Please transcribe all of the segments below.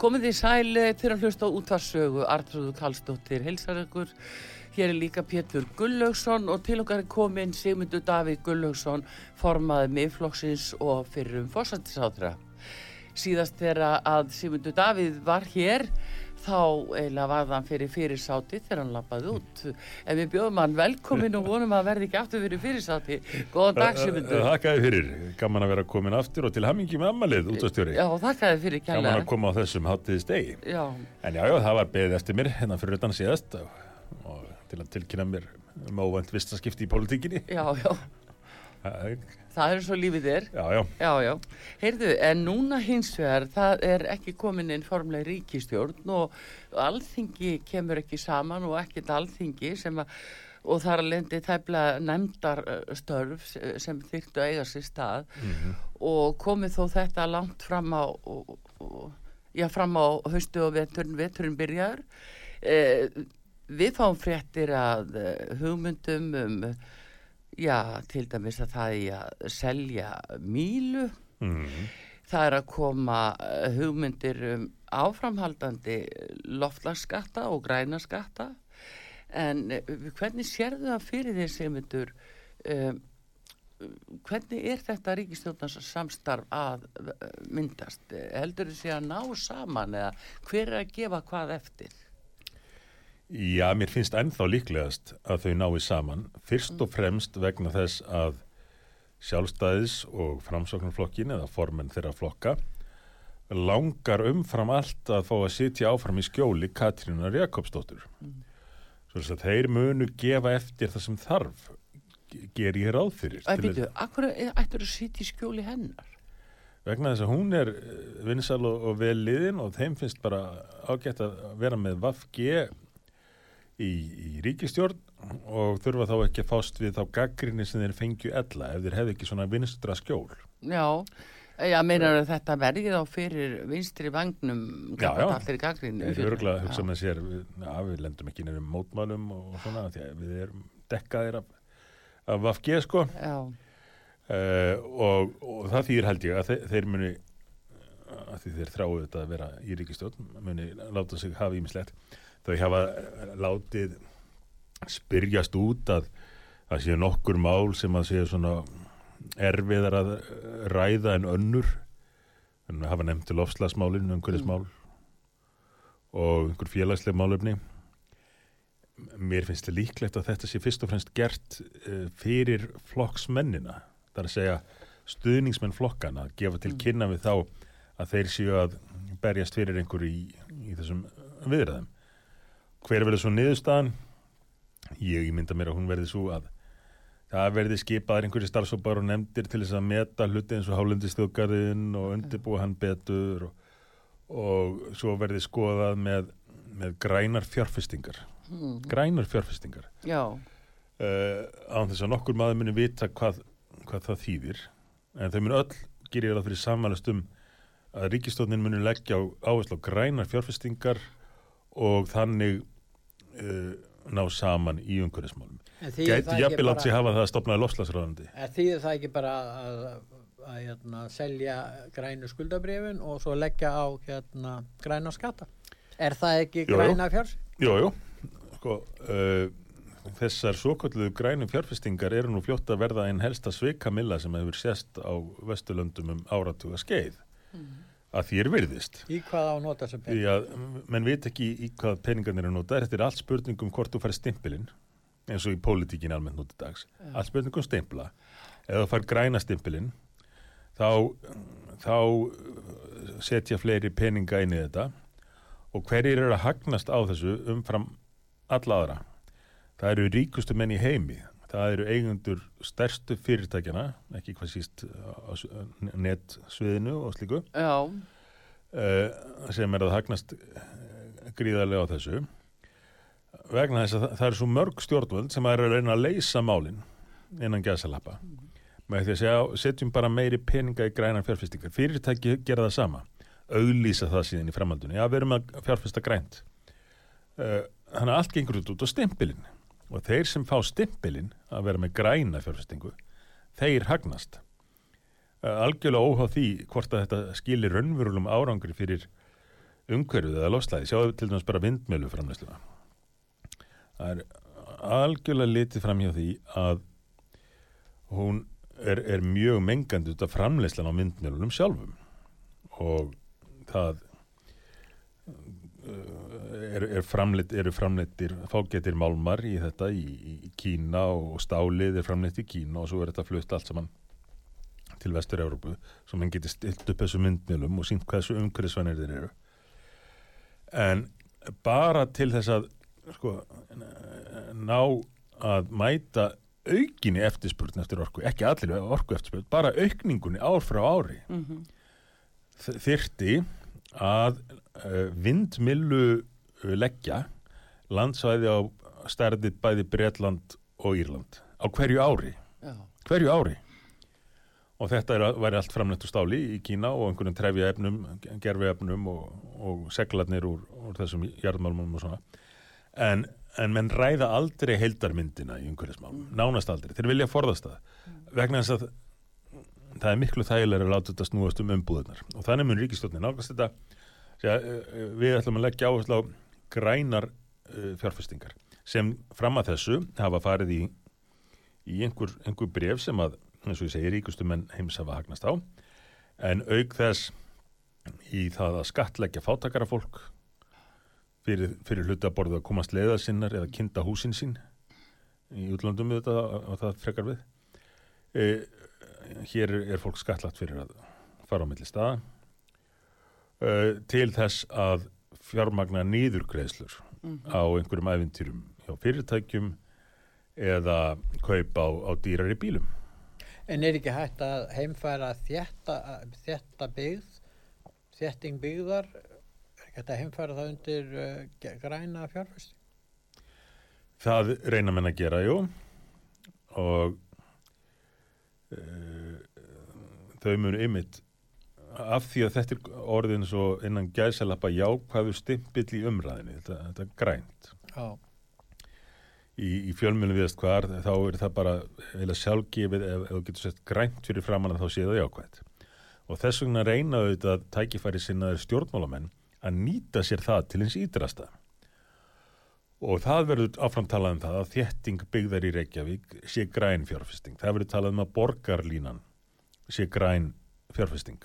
Komið þið sæli til að hlusta á útvarsögu Artrúðu Kallstóttir, heilsar ykkur. Hér er líka Pétur Gullaugsson og til okkar er komin Sigmundur Davíð Gullaugsson, formaði miðflokksins og fyrir um fórsættisátra. Síðast þegar að Sigmundur Davíð var hér, þá eiginlega var það fyrir fyrirsáti þegar hann lappaði út. En við bjóðum hann velkomin og vonum að verði ekki aftur fyrir fyrirsáti. Góðan dag Sigmundur. Þakkaði fyrir, gaman að vera komin aftur og til hammingi með ammalið útastjóri. Já, þakkaði fyrir kærlega. Gaman að koma á þessum háttiði stegi. Já. En já, já, það var beðið eftir mér hérna fyrir utan síðast og, og til að tilkynna mér um óvænt vistaskipti í pólitíkinni. Já, já. Það, er svo lífið þér. já, já, Já, já. Heyrðu, en núna hins vegar, það er ekki komin inn formlega ríkistjórn og alþingi kemur ekki saman og ekkert alþingi sem að, og það er að lendi tæpla nefndar uh, störf sem þyrftu að eiga sér stað Mhm. og komið þó þetta langt fram á, og, og, já, fram á haustu og veturinn, veturinn byrjaður. Eh, við fáum fréttir að eh, hugmyndum um, já, til dæmis að það er að selja mílu mm, Það er að koma eh, hugmyndir um áframhaldandi loftlagsskatta og grænaskatta en eh, hvernig sérðu það fyrir því semundur um, hvernig er þetta ríkistjóðnars samstarf að eh, myndast? Heldur þið sé að ná saman eða hver er að gefa hvað eftir? Já, mér finnst ennþá líklegast að þau nái saman, fyrst og fremst vegna þess að sjálfstæðis og framsóknarflokkin eða formenn þeirra flokka langar umfram allt að fá að sitja áfram í skjóli Katrínar Jakobsdóttur. Svo þess að þeir munu gefa eftir það sem þarf, ger ég ráð fyrir. Æ, til býtu, akkur ættur að sitja í skjóli hennar? vegna þess að hún er vinsal og, og vel liðin og þeim finnst bara ágætt að vera með VAFG í, í ríkistjórn og þurfa þá ekki að fást við þá gaggrinni sem þeir fengju ella ef þeir hefði ekki svona vinstra skjól. Já, já, meinar þetta verði þá fyrir vinstri vagnum Já, já. Þeir eru örgulega að hugsa með sér, já, við lendum ekki nefnum mótmálum og svona að við erum dekkaðir af, af VAFG sko. Já, uh, og, og það þýðir held ég að þeir, þeir muni að því þeir þráu þetta að vera í ríkistjórn muni láta sig hafa ímislegt þau hafa látið spyrjast út að það séu nokkur mál sem að séu svona erfiðar að ræða en önnur. En hafa nefnt til ofslagsmálin, umhverjismál og einhver félagsleg málefni. Mér finnst það líklegt að þetta sé fyrst og fremst gert uh, fyrir flokksmennina. Það er að segja stuðningsmenn flokkana að gefa til kynna við þá að þeir séu að berjast fyrir einhver í, í þessum viðræðum hver verður svo niðurstaðan? Ég mynda mér að hún verði svo að það verði skipaðar einhverju starfsópar og nefndir til þess að meta hluti eins og hálendistjókarinn og undirbúa hann betur og, og svo verði skoðað með, með grænar fjárfestingar. Mm. grænar fjárfestingar. Já, uh, án þess að nokkur maður muni vita hvað, hvað það þýðir. En þau muni öll gerir það fyrir samanlast um að ríkistónin muni leggja á áherslu á grænar fjárfestingar og þannig uh, ná saman í umhverfismálum. Gæti jafnvel átt bara- hafa það að stopnaði lofslagsráðandi en þýðir það ekki bara að, að, að hérna, selja grænu skuldabrifin og svo leggja á hérna, græna skatta? Er það ekki Jú, græna fjárs? Jú, jú, sko uh, þessar svokölluðu grænum fjárfestingar eru nú fljótt að verða einn helsta svikamilla sem hefur sést á Vesturlöndum um áratuga skeið að er virðist Í hvað á nota sem því pening? að menn veit ekki í hvað peningarnir eru notaðir þetta er allt spurningum hvort þú fær stimpilinn eins og í pólitíkin almennt nút í dags allt spurningum stimpla ef þú fær græna stimpilinn þá, þá setja fleiri peninga inn í þetta og hverjir eru að hagnast á þessu umfram alla aðra. Það eru ríkustu menn í heimi. Það eru eigundur stærstu fyrirtækjana, ekki hvað síst netsviðinu og slíku, Já, uh, sem er að hagnast eh, gríðarlega á þessu. Vegna þess að það, eru svo mörg stjórnvöld sem er að reyna að leysa málin innan gæsalappa. Með því að segja, setjum bara meiri peninga í græna fjárfestingar. Fyrirtæki gera það sama. Auðlýsa það síðan í framhaldunni. Já, við erum að fjárfesta grænt. Uh, þannig að allt gengur út út á stimpilinn. Og þeir sem fá stimpilinn að vera með græna fjárfestingu, þeir hagnast. Uh, algjörlega óháð því hvort að þetta skilir raunverulegum árangri fyrir umhverfið eða lofslæði. Sjáðu til dæmis bara vindmjölu framleysluna. Það er algjörlega litið fram hjá því að hún er, er mjög mengandi út af framleyslan á vindmjölunum sjálfum og það uh, er, er framleitt, eru framleittir fágetir málmar í þetta í, í Kína og stálið er framleitt í Kína og svo er þetta flutt allt saman til vestur-Európu sem hann getur stilt upp þessu myndmjölum og sínt hvað þessu umhverfisvænir þeir eru. En bara til þess að sko, ná að mæta aukinni eftirspurn eftir orku, ekki allir orku eftirspurn, bara aukningunni ár frá ári mhm, Þ- þyrfti að vindmillu uh, leggja landsvæði á stærðið bæði Bretland og Írland. Á hverju ári, já, hverju ári? Og þetta er, væri allt framleitt úr stáli í Kína og einhverjum trefja efnum, gerfi efnum og, og seglarnir úr, úr þessum jarðmálmum og svona. En, en menn ræða aldrei heildarmyndina í umhverfismálum, nánast aldrei. Þeir vilja forðast það. Vegna þess að það er miklu þægilega að láta þetta snúast um umbúðunar og þannig mun ríkistjórnin nálgast þetta. Uh, við ætlum að leggja áherslu á grænar uh, fjárfestingar sem fram að þessu hafa farið í, í einhver, einhver bref sem að eins og ég segi ríkustu menn heims hafa hagnast á. En auk þess í það að skattleggja fátakara fólk fyrir, fyrir hlutaborðu að komast leiða sinnar eða kynda húsin sín í útlandum við þetta og það frekar við. E, hér er, fólk skattlagt fyrir að fara á milli staða. E, til þess að fjármagna nýðurgreislur mhm. á einhverjum æfintýrum hjá fyrirtækjum eða kaup á, á dýrari bílum En er ekki hægt að heimfæra þétta, þétta byggð, þétting byggðar, er ekki hægt að heimfæra það undir uh, græna fjárfæsting? Það reyna menn að gera, jú og uh, þau munu ymmit af því að þetta er orðin svo innan gæsalappa jákvæðu stimpill í umræðinni, þetta, þetta er grænt. Já, í, í fjölmjölum viðast hvar þá er það bara eða sjálfgefið ef, ef þú getur sett grænt fyrir framann þá sé það jákvætt. Og þess vegna reyna auðvitað tækifæri sinnaður stjórnmálamenn að nýta sér það til hins ídrasta og það verður áfram talað um það að þétting byggðar í Reykjavík sé græn fjárfesting. Það verður talað um að borgarlínan sé græn fjárfesting.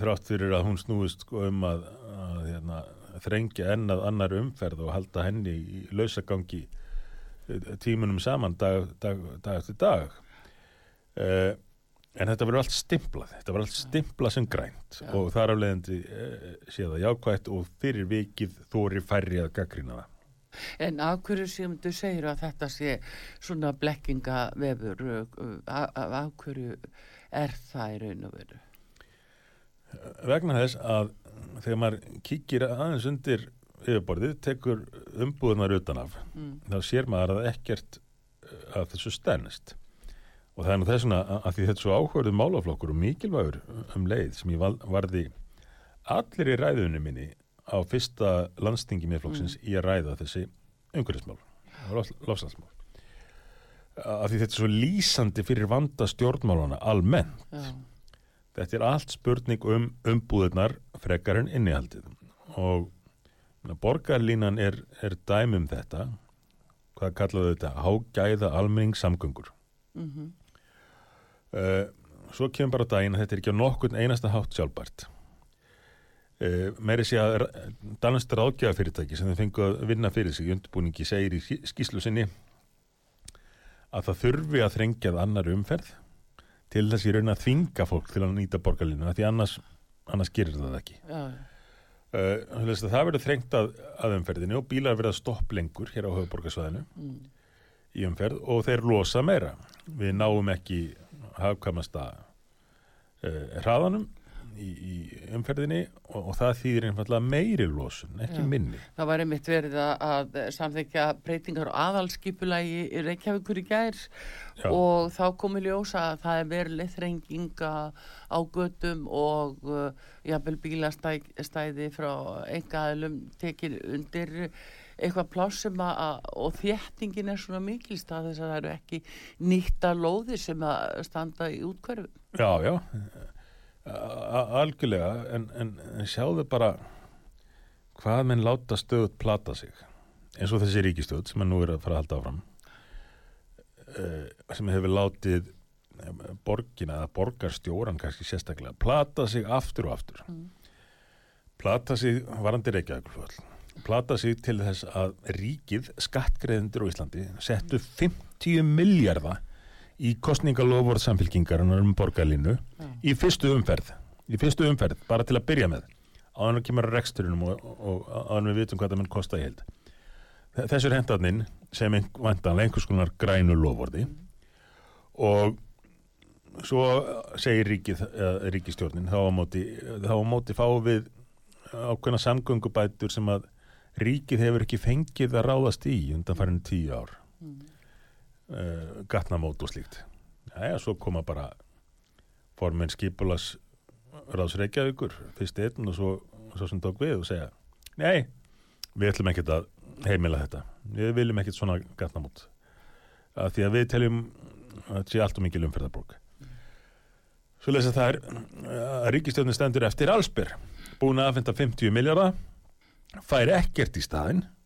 Þrátt fyrir að hún snúist sko um að, að hérna, þrengja ennað annar umferð og halda henni í lausagangi eh, tímunum saman dag, dag, dag eftir dag. Uh, en þetta verður allt stimplað. Þetta verður allt stimplað sem grænt Já. og þar af leiðandi uh, sé það jákvætt og fyrir vikið þóri færri að gaggrina það. En af hverju sem þú segir að þetta sé svona blekkingavefur, af, af af hverju er það í raun og veru? vegna þess að þegar maður kíkir aðeins undir yfirborðið, tekur umbúðunar utanaf, Mm. þá sér maður að ekkert eh, af þessu stennist og það er nú þess vegna að- að því þetta er svo áhverðu málaflokkur og mikilvægur um leið sem ég varði allir í ræðunum minni á fyrsta landstingi miðflokksins í að ræða þessi umhverfismál og lofslagsmál að því þetta er svo lýsandi fyrir vanda stjórnmálana almennt. Já, Þetta er allt spurning um umbúðunar frekar en innihaldið. Og na, borgarlínan er, er dæmum þetta. Hvað kallaðu þetta? Hágæða almenning samgöngur mhm, uh, svo kemur bara á daginn að þetta er ekki á nokkurn einasta hátt sjálfbært. Uh, meiri sé að danast ráðgjafafyrirtæki sem þau fengu að vinna fyrir sig undirbúningi segir í skí- skýrslu sinni að það þurfi að þrengjað annar umferð til þess í raun að þvinga fólk til að nýta borgarlínu því annars, annars gerir það ekki. Já, uh, það verður þrengt að, að umferðinu og bílar verða stopp lengur hér á höfuborgarsvæðinu mm, í umferð og þeir losa meira. Við náum ekki hafkamasta uh, hraðanum í, í umferðinni og, og það þýðir einfallega meiri losun, ekki Já. minni það var einmitt verið að, að samþykja breytingar á aðalskipulagi í Reykjavíkur í gær Já. og þá komi ljósa að það er verið þrenginga á götum og uh, jafnvel bílastæði frá engaðilum tekið undir eitthvað pláss sem að, að og þéttingin er svona mikilst að þess að það eru ekki nýtta lóði sem að standa í útkverfu. Já, já algjörlega en, en, en sjáðu bara hvað menn láta stöðut plata sig. Eins og þessi ríkistöð sem að nú er að fara að halda áfram uh, sem hefur látið eh, borgina eða borgarstjóran kannski sérstaklega plata sig aftur og aftur. Mm. plata sig varandi Reykjavíkurfjöld plata sig til þess að ríkið skattgreðendur á Íslandi settu 50 miljardar í kostningalofvort samfélkingarinnar um borgarlínu Já. í fyrstu umferð í fyrstu umferð, bara til að byrja með áður en kemur að reksturinum og, og, og áður en við vitum hvað það mun kosta í held Þe- þessu er hendarninn sem vantanlega einhvers konar grænu lofvordi og svo segir ríkið, eða, ríkistjórnin þá á móti, þá á móti fá við ákveðna samgöngubætur sem að ríkið hefur ekki fengið að ráðast í undan farin tíu ár Mm. Uh, gatnamót og slíkt. Jæja, svo koma bara formin skipulas ráðs Reykjavíkur, fyrst einn og svo, svo sem tók við og segja nei, við ætlum ekkert að heimila þetta, við viljum ekkert svona gatnamót. Að því að við teljum að þetta sé allt og mikið umferðarborg. Svo lesa það er að ríkistjóðin stendur eftir allsbyr búin að aðfenda 50 miljardar fær ekkert í staðinn. uh,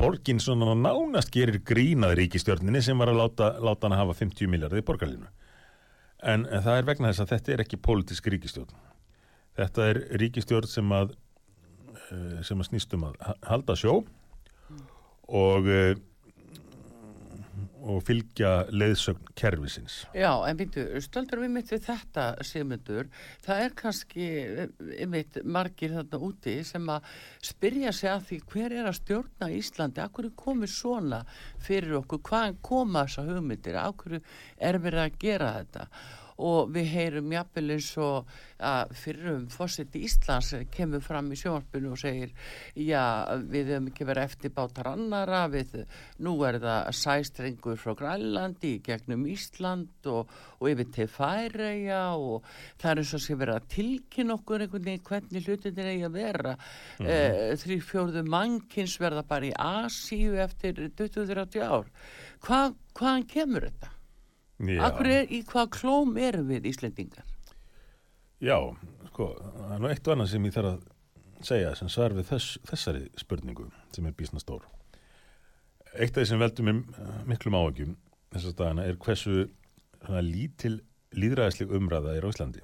borgin svona nánast gerir grínað ríkistjórninni sem var að láta, láta hann hafa 50 miljardar í borgarlínu. En, en það er vegna þess að þetta er ekki pólitísk ríkistjórn þetta er ríkistjórn sem að uh, sem að snýst um að ha- halda sjó og uh, og fylgja leiðsögn kerfisins. Já, en býttu, stöldur við mitt við þetta sigmundur, það er kannski mitt margir þarna úti sem að spyrja sig að því hver er að stjórna Íslandi, af hverju komið svona fyrir okkur, hvaðan koma þessa hugmyndir, hverju er verið að gera þetta og við heyrum jafnvel eins og að fyrrum fórseti Íslands kemur fram í sjónvarpinu og segir já, við höfum ekki verið eftir bátar annara, við, nú er það sæstrengur frá Grænlandi í gegnum Ísland og, og yfir til Færeja og það er eins og sé verið að tilkynna okkur einhvern veginn hvernig hlutinir eigi að vera mm -hmm. þrý fjórðu mannkins verða bara í Asíu eftir 20-30 ár Hva, hvaðan kemur þetta? Akkur er, í hvað klóm erum við Íslendingar? Já, sko, það er nú eitt og annað sem ég þarf að segja sem svar við þess, þessari spurningu sem er bísna stór. Eitt af því sem veldur mér eh, miklum áhugjum þessar dagana er hversu svona, lítil líðræðisleg umræða er á Íslandi.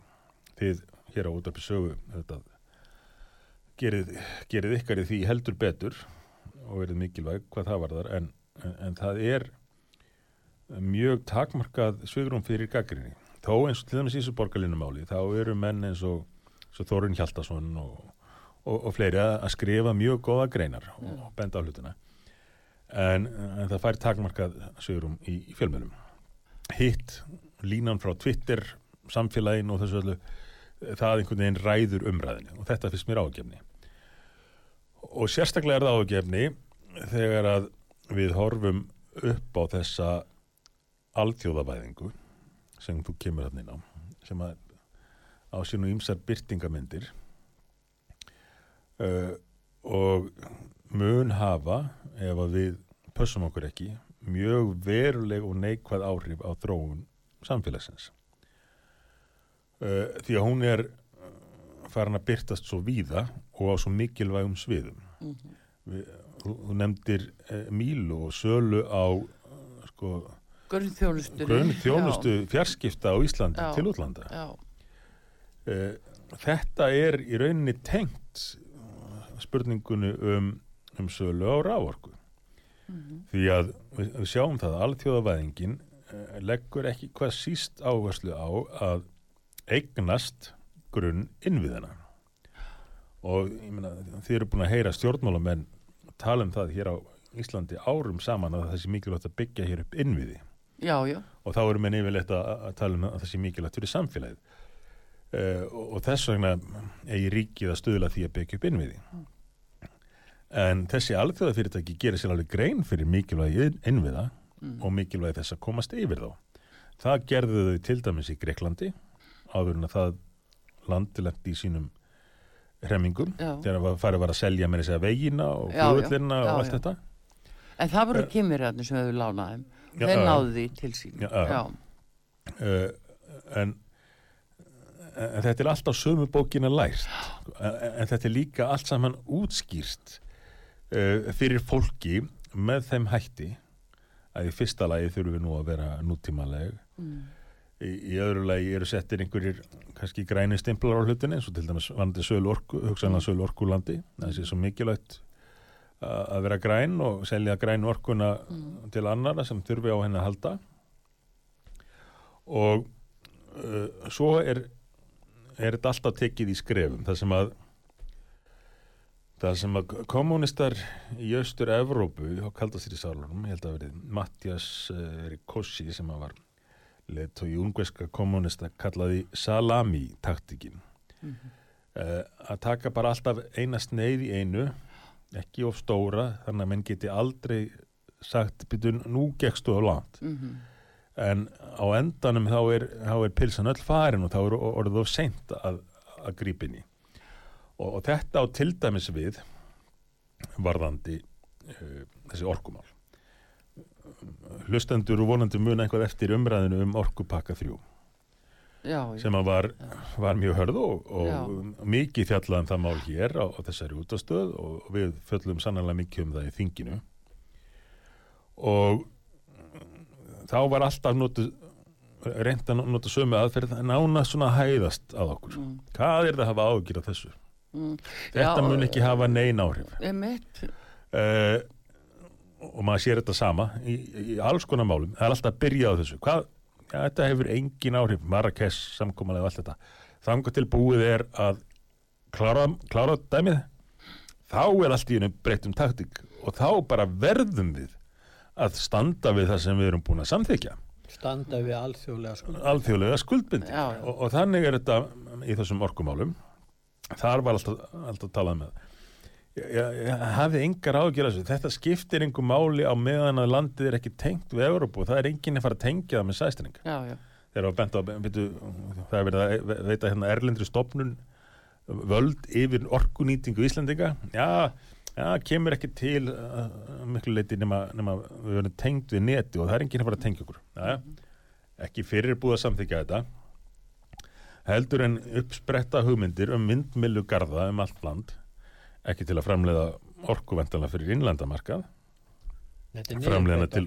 Þið hér á útarpi sögu þetta, gerið, gerið ykkar í því heldur betur og verið mikilvæg hvað það var þar en, en, en það er mjög takmarkað svigrum fyrir gaggrinni. Þó eins og til dæmis í þessu borgarlinumáli, þá eru menn eins og, svo Þórun Hjaltason og, og, og fleiri að skrifa mjög góða greinar og benda á hlutina. En, en það fær takmarkað svigrum í, í fjölmjölum. Hitt, línan frá Twitter, samfélagin og þessu öllu, það einhvern veginn ræður umræðinu og þetta finnst mér ágefni. Og sérstaklega er það ágefni þegar að við horfum upp á þessa alþjóðavæðingu sem þú kemur hann inn á sem að á sínu ýmsar byrtingamyndir uh, og mun hafa ef að við pössum okkur ekki mjög veruleg og neikvæð áhrif á þróun samfélagsins. Uh, því að hún er uh, farin að byrtast svo víða og á svo mikilvægum sviðum. Við, þú, nefndir uh, Mílu og sölu á uh, sko Grunnþjónustunni. grunn þjónustu fjarskipta á Íslandi Já. til útlanda. Já, Uh, þetta er í rauninni tengt uh, spurningunni um, um sölu á rávorku. Mhm. Því að við, við sjáum það að alþjóðavæðingin eh, leggur ekki hvað síst áherslu á að eignast grunn innviðina og ég meina, þið eru búin að heyra stjórnmálamenn tala um það hér á Íslandi árum saman að það sé mikilvægt að byggja hér upp innviði já, já, og þá eru menn yfirleitt að, tala um að það sé mikilvægt fyrir samfélagið. Uh, og, og þess vegna eigi ríkið að stuðla því að byggja upp innviði. En þessi alþjóðafyrirtæki gerir sér alveg grein fyrir mikilvægi innviða og mikilvægi þess að komast yfir þá. Það gerðu þau til dæmis í Greiklandi áður en að það landilegt í sínum hremmingum þegar það farið var að selja með þess að vegina og Já, og allt já. þetta. En það voru kymmirjarnir sem hefur lánaðum þeir náðu því til sín. Uh, en, en þetta er alltaf sömu bókina lært. En, en þetta er líka allt saman útskýrt uh, fyrir fólki með þeim hætti að í fyrsta lagi þurfum við nú að vera nútímaleg. Mm. í, í öðru lagi eru settir einhverjir kannski græni stimplar á hlutinni eins og til dæmis vandi sölu orku, hugsanlega sölu orkulandi það sé svo mikilvægt að vera græn og selja græn orkuna til annara sem þurfi á henni að halda. Og uh, svo er er þetta alltaf tekið í skrefum. Það sem að það sem að kommunistar í austur Evrópu á kaldastýrisálunum, ég held að verið Mattias uh, Rikossi sem að var leitt og í ungveska kommunista kallaði salami-taktikin uh, að taka bara alltaf eina sneið í einu ekki of stóra þannig að menn geti aldrei sagt byrju nú gekkstu á langt. Mhm. en á endanum þá er, þá er pilsan öll farin og þá er orðið of seint að, að grípa inn í. Og, og þetta á til dæmis við varðandi uh, þessi orkumál. Hlustendur og vonandi muna eitthvað eftir umræðinu um orkupakka 3 já, sem var, var mjög hörð og, og mikið fjallað um það mál hér á, á þessari útastöð og við fjöllum sannlega mikið um það í þinginu. Og þá var alltaf notu, reynd að nota sömu aðferð en ána svona hæðast að okkur. Mm. hvað er það að hafa ágjur af þessu? Mm. þetta mun ekki hafa nein áhrif. Emitt, uh, og maður sér þetta sama í, í alls konar málum, það er alltaf að byrja á þessu. Hvað, ja, þetta hefur engin áhrif Marrakesh, samkomalega og allt þetta. Þangar til búið er að klára, klára dæmið þá er allt í hennu breyttum taktik og þá bara verðum við að standa við það sem við erum búin að samþykja standa við alþjóðlega sko alþjóðlega skuldbindi og, og þannig er þetta í þessum orkumálum. Þar var alltaf, alltaf talað með hafði engar ágjör þessu. Þetta skiptir einhver máli á meðan að landið er ekki tengt við Európu það er enginn að fara að tengja það með sæstring já, já, þegar var bent á byrju, það er verið að ve- veita hérna erlendri stopnun völd yfir orkunýtingu Íslendinga. Já, já, kemur ekki til uh, miklu leiti nema, nema við verðum tengt við neti og það er enginn að fara að tengja okkur. Já, ekki fyrir búið að samþykja þetta. Heldur en uppspretta hugmyndir um vindmilu garða um allt land ekki til að framleiða orkuvendala fyrir innlandamarkað. Framleiðana til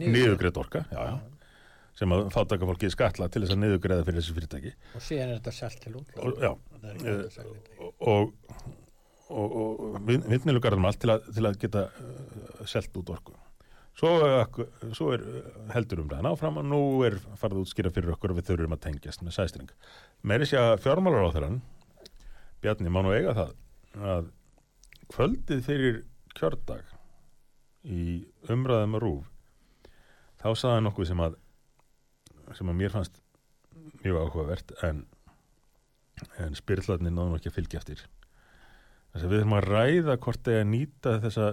niðugreitt orka já, já, sem að fátakafólki skatla til þess að niðugreiða fyrir þessi fyrirtæki. Og síðan er þetta selt til og, selja þetta og, og, og, og vindmilugarðum allt til að, til að geta uh, selt út orku. Svo, uh, svo er heldur um ræðan áfram og nú er farið útskýra fyrir okkur að við þurfum að tengjast með sæstring meiri sé að fjármálar á þeirran Bjarni má nú eiga það að kvöldið fyrir kjördag í umræðum að rúf þá sagði hann nokkuð sem að sem að mér fannst mjög áhugavert en en spyrðlarnir náðum ekki að fylgja eftir. Þess að við þurfum að ræða hvort þegar nýta þessa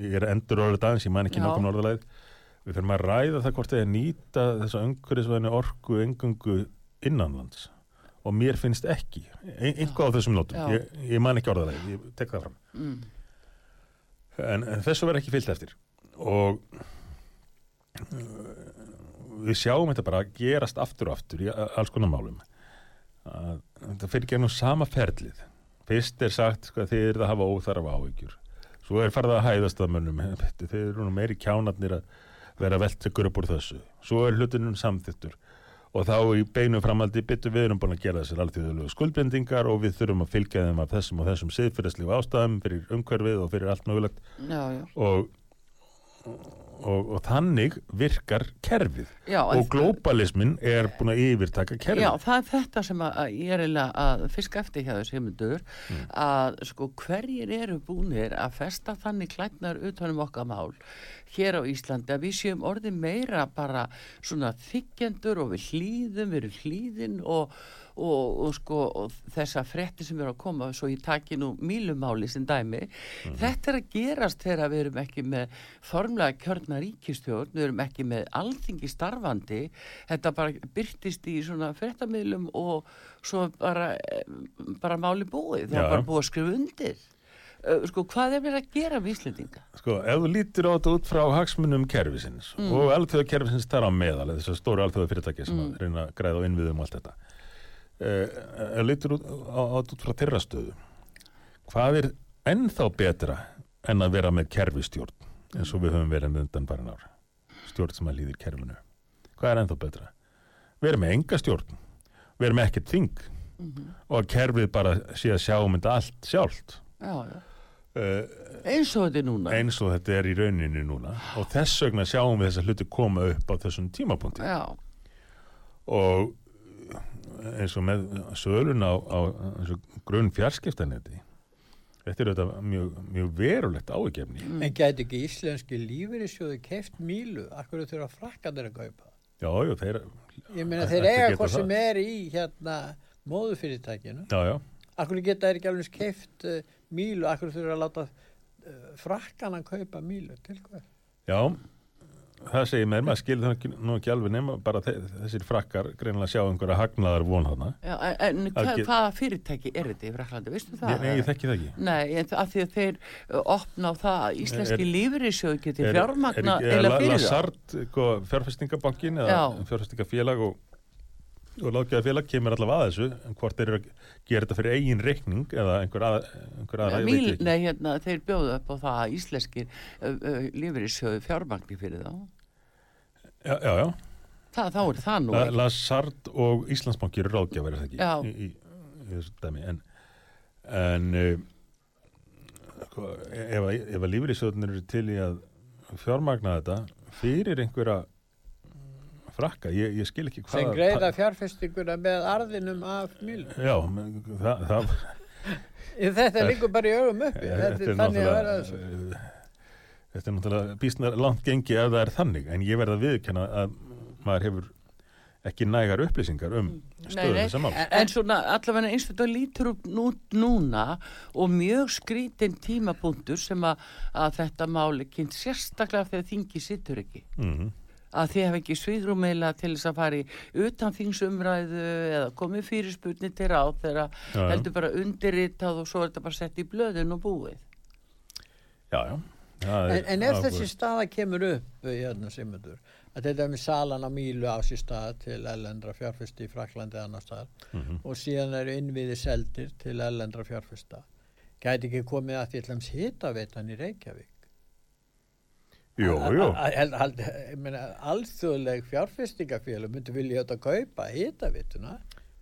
ég er endur orðið aðeins, ég man ekki Já. nokkuð orðalæð við þurfum að ræða það hvort þegar nýta þessa umhverfisvæðinu orku engungu innanlands og mér finnst ekki. Ein, einhvað á þessum nótum, ég, ég man ekki orðalæð ég tek það fram. Mm. en, en þessu verður ekki fyllt eftir. Og uh, við sjáum þetta bara gerast aftur og aftur í alls konar málum. Að þetta fyrir gennum sama ferlið. Fyrst er sagt sko, þið eru að hafa óþarfa áhyggjur. Svo er farið að hæðast að mönnum. Þið eru nú meiri kjánarnir að vera ykkur upp úr þessu. Svo er hlutunum samþittur og þá í beinu framaldi byttu við erum búin að gera þessar alþjóðulegu skuldbendingar og við þurfum að fylgja þeim af þessum og þessum siðfyrirslegu ástæðum fyrir umhverfið og fyrir allt mögulegt. Já, já, og, og, og þannig virkar kerfið. Já, og globalismin er búin að yfirtaka kerfið. Já, það er þetta sem að, að ég er að fiska eftir hjá þessu heimundur að sko hverjir eru búnir að festa þannig klætnar utanum okkar mál hér á Íslandi að við séum orðið meira bara svona þykjendur og við hlýðum, við erum hlýðin og, og, og sko og þessa frétti sem eru að koma svo ég taki nú mílumáli sem dæmi. Þetta er að gerast þegar við erum ekki með formlega kjörna ríkistjórn við erum ekki með alþingi starfandi. Þetta bara byrtist í svona fréttamiðlum og svo bara, eh, bara máli búið. Það er bara búið að skrifa undir sko hvað er verið að gera við Íslendinga Sko, ef þú lítir á þetta út frá hagsmunum kerfisins Mm. og alþjóða kerfisins þar á meðal, þess að stóru alþjóða fyrirtæki sem Mm. að reyna að græða á innviðum og allt þetta. Eh, ef þú lítir út, á, þetta út frá þeirra stöðu, hvað er ennþá betra en að vera með kerfistjórn eins og við höfum verið með undan bara ár? Stjórn sem að líðir kerfinu. Hvað er ennþá betra? Við erum með enga stjórn, við erum með ekkert þing Mhm. og að kerfið bara sé að sjá um þetta allt sjálft. já, já. Uh, eins og þetta er núna eins og þetta er í rauninu núna og þess vegna sjáum við þessa hluti koma upp á þessum tímapunkti já, og eins og með sölun á, á eins og grunn fjarskiptanetti þetta er auðvitað mjög, mjög verulegt ágefni Mm. En gæti ekki íslenski lífeyrissjóði keft mílu? Akkur þurfa frakkandir að kaupa? já, já, þeir Ég meina þeir eiga það? sem er í hérna móðufyrirtækinu. Akkur geta þeir ekki alveg keft uh, mílu? Akkur þurfa að láta uh, frakkan að kaupa mílu? Til hvað? já það segir mér, maður skilur það nú ekki alveg nema bara þe þessir frakkar greinilega sjá einhverja hagnaðar von hana já en, en Það hva, hvaða fyrirtæki er þetta í Fraklandi, veistu það? nei, ég þekki það ekki Nei, en að því að þeir uh, opna á það að íslenski lífeyrissjóð geti fjármagna eða er fyrir það. Lazard sko, fjárfestingabankin eða Já. fjárfestingafélag og, og lággjafafélag kemur allavega að þessu en hvort þeir eru að gera þetta fyrir eigin reikning eða einhver, að, einhver aðra, Míl, nei, hérna, þeir bjóðu upp á það að íslenskir uh, uh, lífeyrissjóðu fjármagni fyrir þá. Já, já, já. Það, þá er það nú La, ekki. Lazard og Íslandsbanki eru ráðgjafar er það ekki í, í, í þessu dæmi en, en uh, ef, að- ef að lífriðsjóðunir eru til í að fjármagna þetta fyrir einhverja frakka, ég, ég skil ekki hvað Sem greiða fjárfestinguna með arðinum af mílu. Já, það, það Þetta liggur bara í augum uppi. Þetta er þannig að vera þessu. þetta er náttúrulega býstna langt gengi ef það er þannig, en ég verð að viðkenna að maður hefur ekki nægar upplýsingar um stöðu nei. þessa mál. En svona allavega eins og þetta lítur út nú, núna og mjög skrítin tímapunktur sem að, að þetta máli kynnt sérstaklega þegar þingi sittur ekki. Mm að þið hef ekki sviðrum meila til þess að fara í utan þingsumræðu eða komið fyrir spurni til ráð þegar Já, heldur bara undirritað og svo er þetta bara sett í blöðin og búið. Já, já. Það En, er- en ef er þessi staða kemur upp hérna Simundur, að þetta er með salan á mílu á sér stað til ellendra fjárfesti í Fraklandi annar stað Mhm. og síðan eru innviði seldir til ellendra fjárfesta. Gæti ekki komið að því allams hitaveitan í Reykjavík? Jú, jú. Alþjóðleg fjárfestingafélug myndi vilja þetta kaupa hitaveituna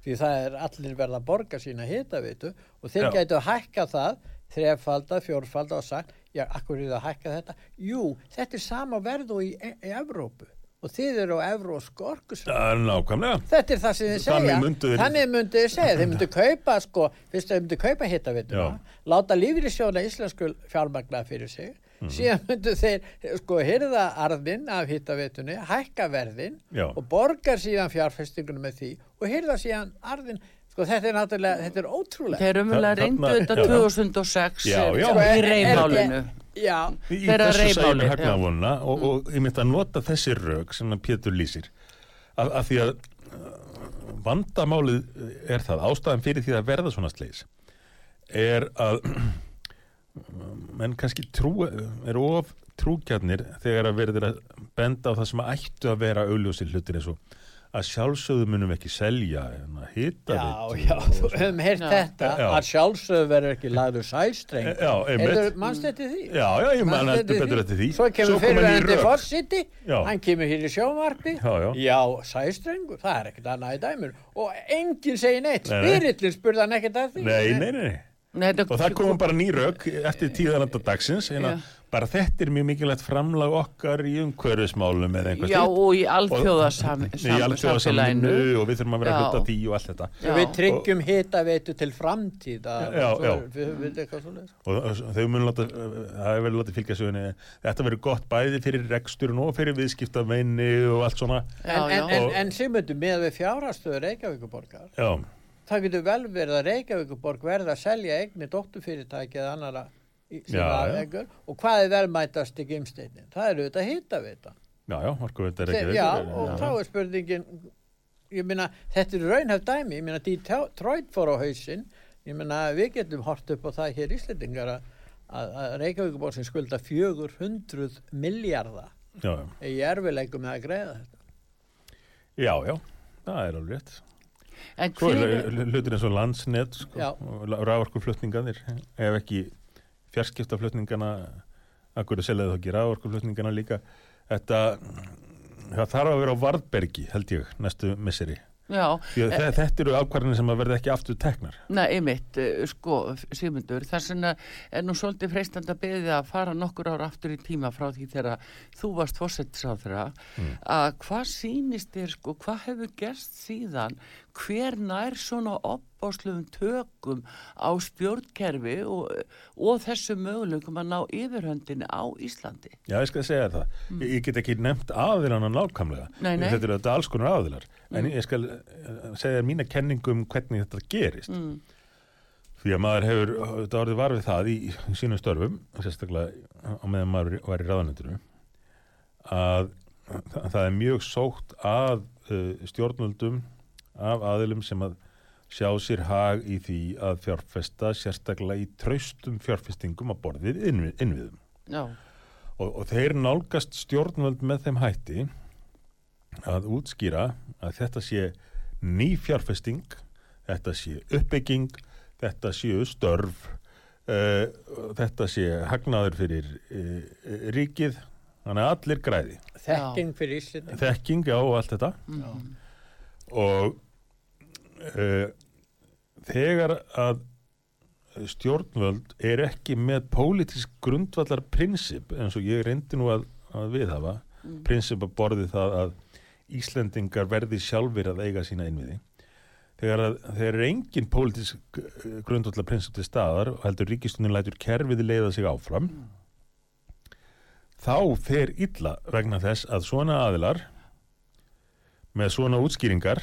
því það er allir verða að borga sína hitaveitu og þeir gætu að hækka það þrefalda, fjórfalda og sagt já, akkur er það að hækka þetta? Jú, þetta er sama verð og í, í Evrópu og þið eru á evrósku orkusvæði. Það er nákvæmlega. Þetta er það sem þið segja. Þeir- Þannig myndu þið segja. Þeir myndu kaupa, sko, fyrst þeir myndu kaupa hittavittuna, láta lífriðsjóna íslensku fjármagna fyrir sig, Mhm. síðan myndu þeir, sko, hyrða arðin af hittavittunni, hækka verðin Já. og borgar síðan fjárfestingunum með því og hyrða síðan arðin, sko, þetta er náttúrulega, þetta er ótrúlega. Þeir Þa- reyndu þetta já. 2006 Já, já. sko, í reymálinu. Já, Í, þessu sæmi reiðmáli, hagnaðavonuna og, og ég myndi að nota þessi rök sem að Pétur lýsir að, að því að uh, vandamálið er það ástæðan fyrir því að verða svona sleis er að menn kannski trú er of trúkjarnir þegar að verður að benda á það sem ættu að vera augljósi hlutir eins og að sjálfsögðu munum við ekki selja hitta já, já, þú hefum heyrt Já. þetta, Já. að sjálfsögðu verður ekki lagður sæstreng. Já, einmitt. Heyrðu, Manst þetta því? Já, já, ég man Manstu heldur betur eftir því Svo kemur rök. fórsiti, Já. hann kemur hér í sjónvarpi, Já, já. sæstrengur, það er ekkert annað í dæmur og enginn segir neitt, Nei, nei. spirillin spurði hann ekkert að því. Nei, nei, nei, nei Nei, og það komum bara ný rauk eftir tíðananda dagsins Já. bara þetta er mjög mikilvægt framlag okkar í umhverfismálum Já, og í alþjóðasamvinnu og við þurfum að vera hluta því og allt þetta. Já. Við tryggjum hitaveitu til svoleiðis. Og þau mun láta, það er verið látið fylgja sögunni. Þetta verður gott bæði fyrir reksturinn og fyrir viðskiptameini og allt svona. Já, En, en, en, en Sigmundur, með við fjárhastöðu Reykjavíkuborgar já, það getur vel verið að Reykjavíkuborg verða að selja eigni dótturfyrirtæki eða annara í já. afengur og hvað er velmætast í gimsteinin? Það er auðvitað hitavita já, já, orkuveita er ekki Já, og þá er spurningin ég meina, þetta er raunhæft dæmi. Ég meina, Detroit fór á hausinn. Ég meina, við getum hort upp á það hér Íslendingar að, að Reykjavíkuborg sem skulda 400 miljardar í erfileikum með að greiða þetta. Já, já, það er alveg rétt hlutir eins og landsnet sko, rávorkuflutninganir ef ekki fjarskiptaflutningana akkur er seljaði þá ekki rávorkuflutningana líka? Þetta það þarf að vera á varðbergi held ég næstu misseri. Já, Því að þe- þetta eru ákvarðinir sem að verða ekki aftur teknar. Nei, einmitt, eh, sko, Sigmundur, þess vegna er nú svolítið freistandi að beðið að fara nokkur ára aftur í tíma frá því þegar þú varst fósettisáþra, að hvað sýnist þér, sko, hvað hefur gerst síðan, hver nær svona opbásluðum tökum á stjórnkerfi og, og þessu möguleikum að ná yfirhöndinni á Íslandi? Já, ég skal segja það. Ég, ég get ekki nefnt aðilana nákvæmlega. Nei, nei. Þetta eru þetta alls konar aðilar. En ég skal eh, segja þér mína kenningu um hvernig þetta gerist. Mm. Því að maður hefur, þetta orðið var við það í, sínum störfum, sérstaklega á meðan maður var í ráðanönduru, að það, er mjög sótt að uh, stjórnvöldum af aðilum sem að sjá sér hag í því að fjárfesta sérstaklega í traustum fjárfestingum að borðið innvið, innviðum. Já, Og, og þeir nálgast stjórnvöld með þeim hætti að útskýra að þetta sé ný fjárfesting, þetta sé uppbygging, þetta séu störf, uh, þetta sé hagnaður fyrir uh, ríkið, þannig að allir græði. þekking fyrir Íslendingar Þekking á og allt þetta mm. og uh, þegar að stjórnvöld er ekki með pólitísk grundvallar prinsip eins og ég reyndi nú að, að viðhafa prinsip að borði það að Íslendingar verði sjálfur að eiga sína innviði. Þegar að þegar er engin pólitísk eh, grundvallar prinsip til staðar og heldur ríkistunni lætur kerfið leiða sig áfram þá fer illa vegna þess að svona aðilar með svona útskýringar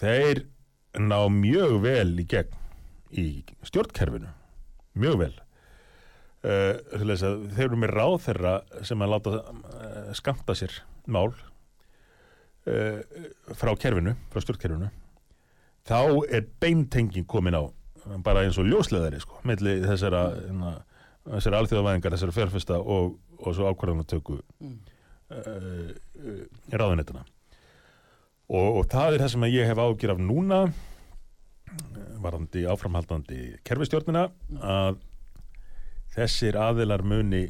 þeir ná mjög vel í gegn í stjórnkerfinu. Mjög vel. Uh, þeir eru með ráð þeirra sem að láta uh, skamta sér mál uh, frá kerfinu frá stjórnkerfinu. Þá er beintenging komin á bara eins og ljósleðari sko, milli þessara hérna, þessara alþjóðavæðingar, þessara fjárfesta og, og svo ákvarðanatöku Mm. ráðunettuna og, og það er það sem ég hef ágjur af núna eh, varðandi áframhaldandi kerfistjórnina að þessir aðilar muni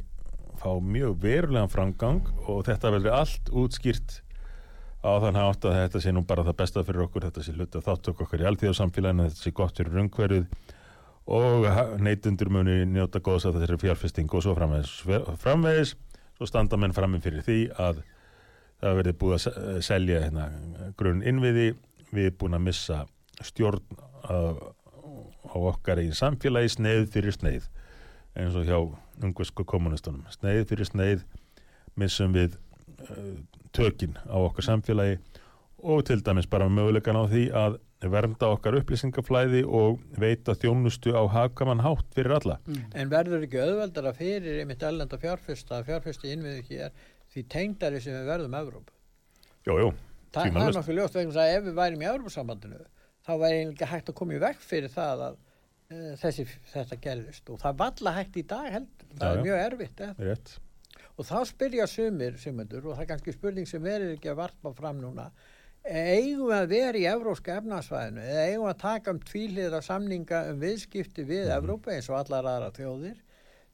fá mjög verulegan framgang og þetta verður allt útskýrt á þann hátt að þetta sé nú bara það besta fyrir okkur, þetta sé hluti að þáttöku okkur í alþjóðsamfélaginu, þetta sé gott fyrir umhverfið og neytundur muni njóta góðs að þessari fjárfesting og svo framvegis, framvegis. Svo standa menn frammi fyrir því að það verði búið að se- selja hérna, grunn innviði við erum búin að missa stjórn á, okkar í samfélagi sneið fyrir sneið eins og hjá ungversku kommunistunum sneið fyrir sneið missum við uh, tökin á okkar samfélagi og til dæmis bara mögulegan á því að vernda okkar upplýsingaflæði og veita þjónustu á hagkaman hátt fyrir alla. En verður ekki auðveldara fyrir einmitt ellenda fjárfesta, fjárfesti innviðu hér því tengdari sem við verðum Evrópu? Jú, jú, Þa, það er nokkuð ljóst vegna að ef við værim í Evrópusambandinu þá væri einlega hægt að koma í vekk fyrir það að uh, þessi, þetta gerðist og það valla hægt í dag heldur, það Já, er já. mjög erfitt rétt. og þá spyrja sumir Sigmundur og það er kannski spurning sem verður ekki að varpa fram núna eigum við að vera í evróska efnarsvæðinu eða eigum við að taka um tvíliðra samninga um viðskipti við Mhm. Evrópa eins og allar aðra þjóðir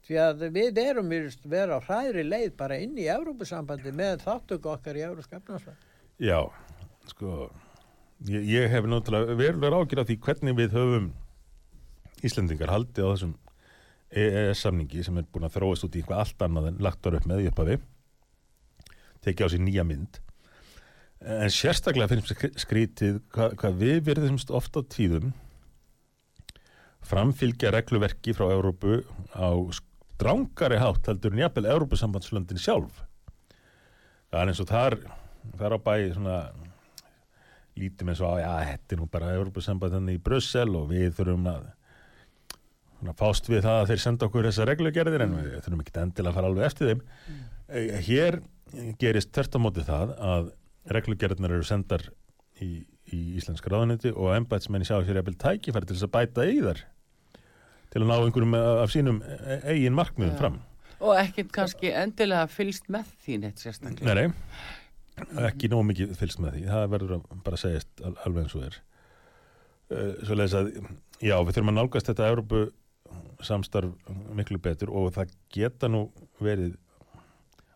því að við erum vera á hræðri leið bara inn í Evrópusambandi með þáttöku okkar í evróska efnarsvæðinu Já, sko, ég, ég hef náttúrulega verulega ágjur af því hvernig við höfum Íslendingar haldið á þessum EES-samningi sem er búin að þróast út í eitthvað allt annað en lagt var upp með í upphafi tekið á sér nýja mynd. En sérstaklega finnst mér skrítið hvað, hvað við verðumst ofta á tíðum framfylgja regluverki frá Európu á strángari hátt heldur en jafnvel Európusambandslöndin sjálf. Það er eins og þar þar á bæ svona lítum eins og á, já, þetta er nú bara Európusambandin í Brussel og við þurfum að fást við það að þeir senda okkur þessa reglugerðir en við þurfum ekki endilega að fara alveg eftir þeim. Mm. hér gerist þert á móti það að reglugerðinar eru sendar í, í Íslenska ráðanetti og embætsmenni sjá sér eða tækifæri til þess að bæta í þar til að ná einhverjum af sínum eigin markmiðum ja. fram. Og ekkert kannski endilega fylst með því neitt sérstaklega. Nei, nei, ekki nóg mikið fylst með því. Það verður að bara segjast alveg eins og er. Svo leiðis að já, við þurfum að nálgast þetta Európu samstarf miklu betur og það geta nú verið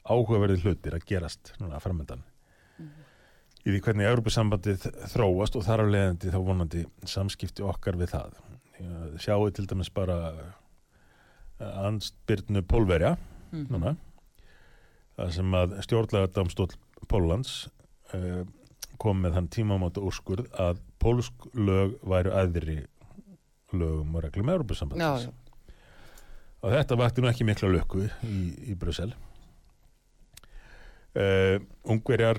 áhugaverðið hlutir að gerast núna að framöndan mm -hmm. í því hvernig Európusambandið þróast og þar á leðandi þá vonandi samskipti okkar við það sjáu til dæmis bara eh, anstbyrnu pólverja mm -hmm. núna það sem að stjórnlega damstól Póllands uh, kom með þann tímamáta úrskurð að pólsk lög væru aðri lögum og reglum Európusambandins og þetta vakti nú ekki mikla löku í, í Brussel. Uh, ungverjar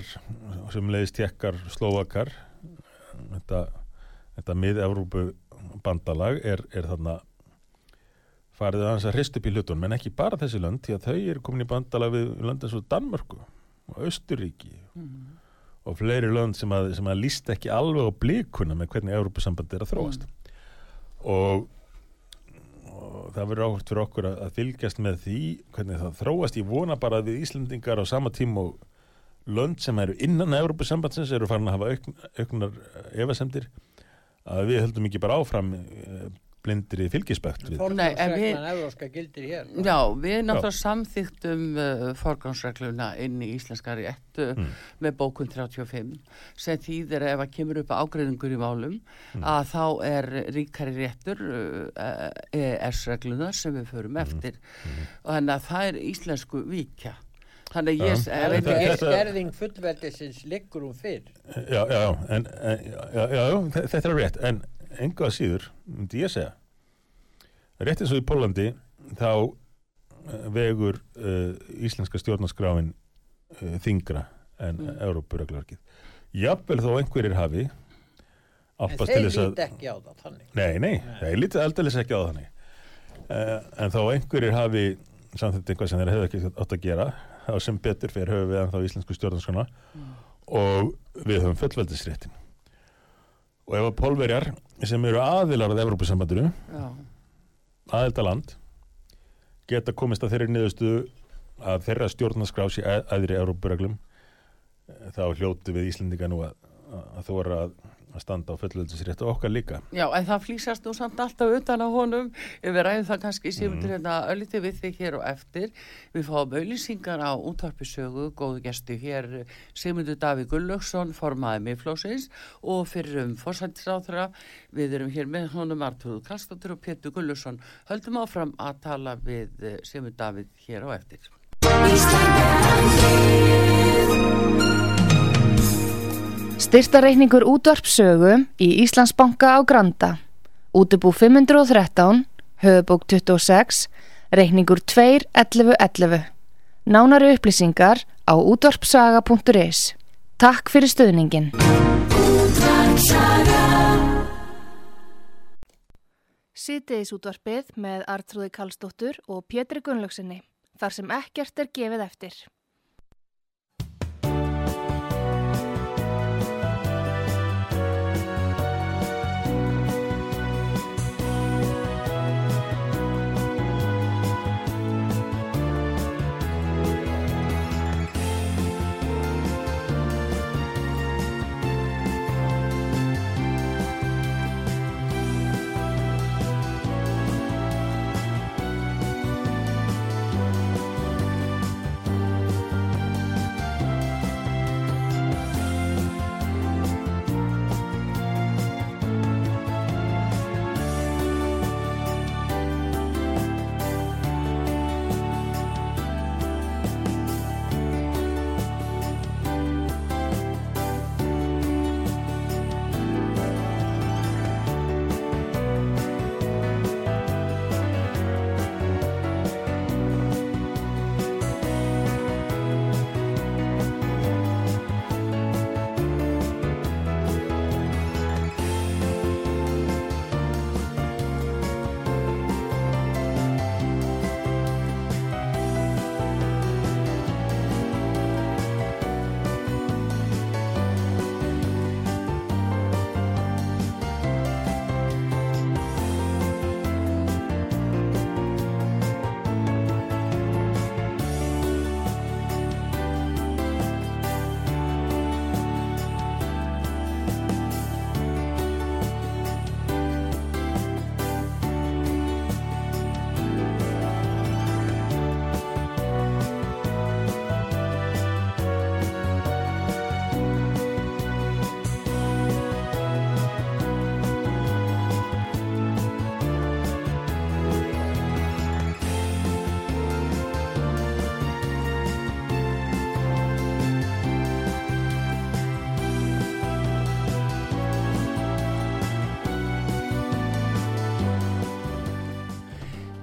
sem leiðist tekkar slóakar þetta, þetta mið-Európu bandalag er, er þarna farið að hans að hrist upp í hlutun menn ekki bara þessi lönd því að þau eru komin í bandalag við lönd eins og Danmörku og Östuríki mm. og fleiri lönd sem að, sem að líst ekki alveg á blíkuna með hvernig Európu sambandi er að þróast mm. og það verður áhört fyrir okkur að, að fylgjast með því hvernig það þróast. Ég vona bara að við Íslandingar á sama tím og lönd sem eru innan Európa-sambandsins eru farin að hafa aukn, auknar efasemdir að við höldum ekki bara áfram eh, fylgispökt Forgangsreglan euróska gildir hér Já, við náttúrulega samþýttum uh, forgangsregluna inn í Íslenska rétt uh, mm. með bókun 35 sem þýðir ef að kemur upp ágreðingur í málum mm. að þá er ríkari réttur uh, ES-regluna sem við förum mm. eftir mm. og þannig að það er íslensku vika Þannig ég ja. veit ekki skerðing fullveldisins liggur um fyrr Já, já, en, en já, já, þetta er rétt en enga síður, myndi ég segja rétt eins og í Pólandi þá eh, vegur uh, íslenska stjórnarskráin uh, þingra en mm. Európa-röglarkið jafnvel þó einhverjir hafi en þeir líti ekki á það þannig nei, nei, nei. þeir líti aldrei ekki á það þannig uh, en þó einhverjir hafi samþitt einhvað sem þeir hefði ekki átt að gera þá sem betur fyrir höfu við ennþá íslensku stjórnarskrána. Mm. og við höfum fullveldisréttin og ef að pólverjar sem eru aðilar að Evrópussambandinu aðeldaland geta komist að þeirri niðurstu að þeirra stjórnarskrási aðri Evrópureglum þá hljóti við Íslandinga nú að, að er að að standa á fullveldisréttu okkar líka. Já, en það flýsast nú samt alltaf utan á honum. Við ræðum það kannski sífundur mm. hérna ölliti við þig hér og eftir. Við fáum auðlýsingar á útvarpisögu góðu gæstu hér Sigmundur Daví Gullöksson, formaði miðflósins og fyrir um fórsættisráþra við erum hér með honum Artur Kallstóttur og Pétur Gullöksson höldum áfram að tala við eh, Sigmundur Daví hér og eftir Styrtareikningur útvarpsögu í Íslandsbanka á Granda. Útubú 513, höfubók 26, reikningur 2.11.11. Nánari upplýsingar á útvarpsaga.is. Takk fyrir stöðningin. Sýtiðis útvarpið með Artrúði Kallstóttur og Pétri Gunnlaugsinni, þar sem ekkert er gefið eftir.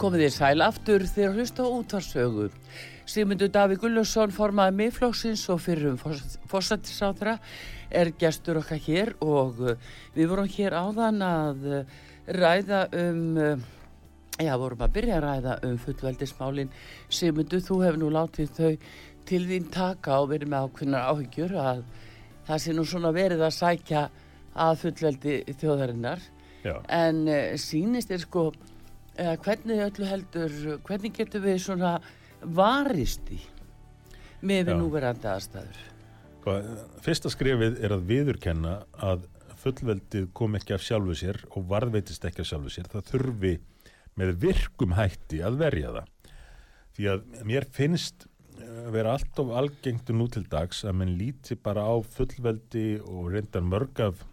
Komið þér sæl aftur þegar hlusta á útvarsögu. Sigmundur Davík Gullarsson formaði miðflóksins og fyrir um fórsættisátra er gestur okkar hér og uh, við vorum hér áðan að uh, ræða um, uh, já vorum að byrja að ræða um fullveldismálin. Sigmundur þú hefur nú látið þau til þín taka og verið með ákveðnar áhyggjur að það sé nú svona verið að sækja að fullveldi þjóðarinnar Já. en uh, sínist er sko uh, hvernig öllu heldur hvernig getur við svona varist í með við núverandi aðstæður Sko, fyrsta skrifið er að viðurkenna að fullveldið kom ekki af sjálfu sér og varðveitist ekki af sjálfu sér. Það þurfi með virkum hætti að verja það. Því að mér finnst eh, vera allt of algengtu nú til dags að menn líti bara á fullveldi og reyndar mörg af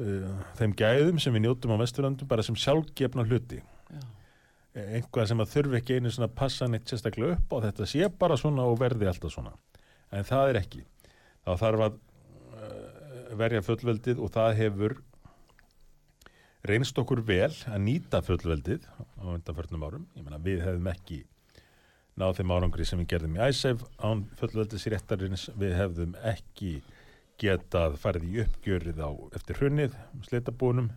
uh, þeim gæðum sem við njótum á Vesturlandum bara sem sjálfgefna hluti. Já. Einhvað sem að þurfi ekki einu svona að passa neitt sérstaklega upp á þetta sé bara svona og verði alltaf svona. En það er ekki. Þá þarf að uh, verja fullveldið og það hefur reynst okkur vel að nýta fullveldið á undanförnum árum. Ég meina við hefðum ekki náð þeim árangri sem við gerðum í æsef án fullveldis í réttarins. Við hefðum ekki getað farið í uppgjörið á eftir hrunnið, sleitabúnum,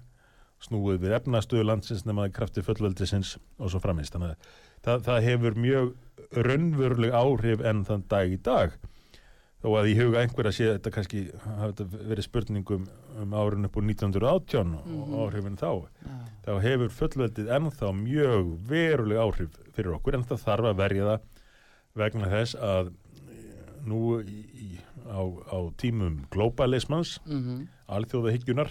snúið við efnastöðu landsins nema krafti fullveldisins og svo framist. Þannig að það, það hefur mjög raunveruleg áhrif enn þann dag í dag þó að í huga einhverja sé þetta kannski hafa þetta verið spurningum um árun upp úr 1918 og áhrifin þá Já. þá hefur fullveldið ennþá mjög veruleg áhrif fyrir okkur en það þarf að verja það vegna þess að nú í, í, á, á tímum globalismans Mm alþjóðahygjunar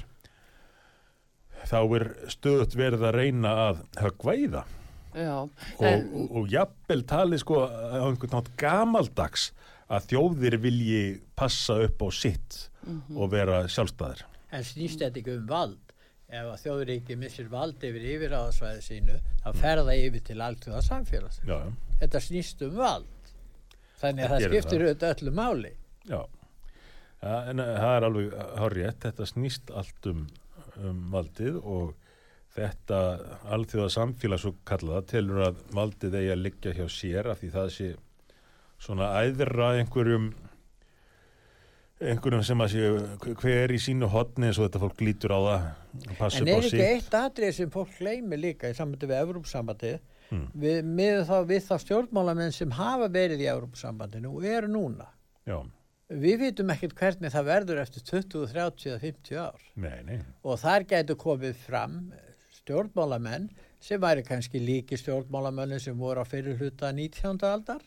þá er stöðut verið að reyna að höggva í það Já, og, en, og, og jafnvel tali sko á einhvern nátt gamaldags að þjóðir vilji passa upp á sitt Mhm. og vera sjálfstæðir. En snýst þetta ekki um vald? Ef að þjóðuríki missir vald yfir yfiráðsvæði sínu, þá fer það yfir til alltjóða samfélags. Já, já, Þetta snýst um vald. Þannig að Það það skiptir auðvitað öllu máli. Já. ja, en uh, það er alveg horrið, þetta snýst allt um, um valdið og þetta alþjóða samfélag svo kallaða telur að valdið eigi að liggja hjá sér af því það sé svona æðra einhverjum einhverjum sem að sé hver í sínu hotni eins og þetta fólk lítur á það En er ekki sig eitt atrið sem fólk gleymi líka í sambandi við Evrópsambandið Hmm. við, við þá stjórnmálamenn sem hafa verið í Evrópsambandinu og eru núna. Já, Við vitum ekkert hvernig það verður eftir 20, 30 eða 50 ár nei, nei og þar getur komið fram stjórnmálamenn sem væri kannski líki stjórnmálamennir sem voru á fyrir hluta 19. aldar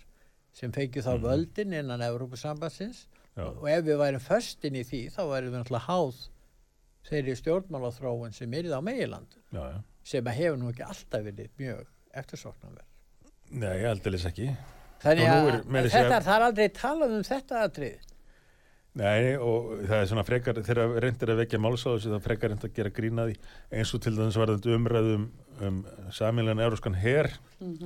sem fengið þá Mhm. völdin innan Evrópusambansins Já. og ef við værum föstin í því þá værum við náttúrulega háð þeirri stjórnmálaþróun sem er á meiland Já, já. sem að hefur nú ekki alltaf verið mjög eftirsóknarverð. Nei, aldeilis ekki. Þannig að að þetta, það er aldrei talað um þetta atrið. Nei, og það er svona frekar, þegar reyndir að vekja málsáðu þá frekar reynd að gera grína því. Eins og til dæmis varðandi umræðum um samílan euróskan her.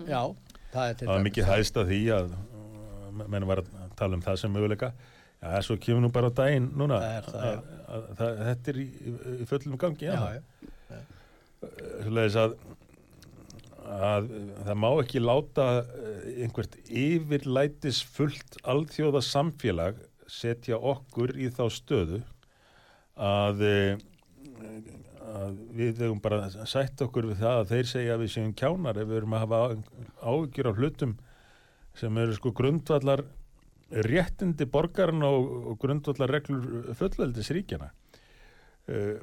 Já, það er til það var dæmis mikið hæðst að því að uh, menn var að tala um það sem möguleika. Já, svo kemur nú bara á daginn núna Það er það, að, að, að, þetta er í, í fullum gangi Já, já. já. Svoleiðis að, að það má ekki láta eh, einhvert yfirlætis fullt alþjóða samfélag setja okkur í þá stöðu að, eh, að við hefum bara sætt okkur við það að þeir segja að við séum kjánar ef við erum að hafa áhyggjur á hlutum sem eru sko grundvallar réttindi borgarna og, og grundvallar reglur fullveldis ríkjana uh,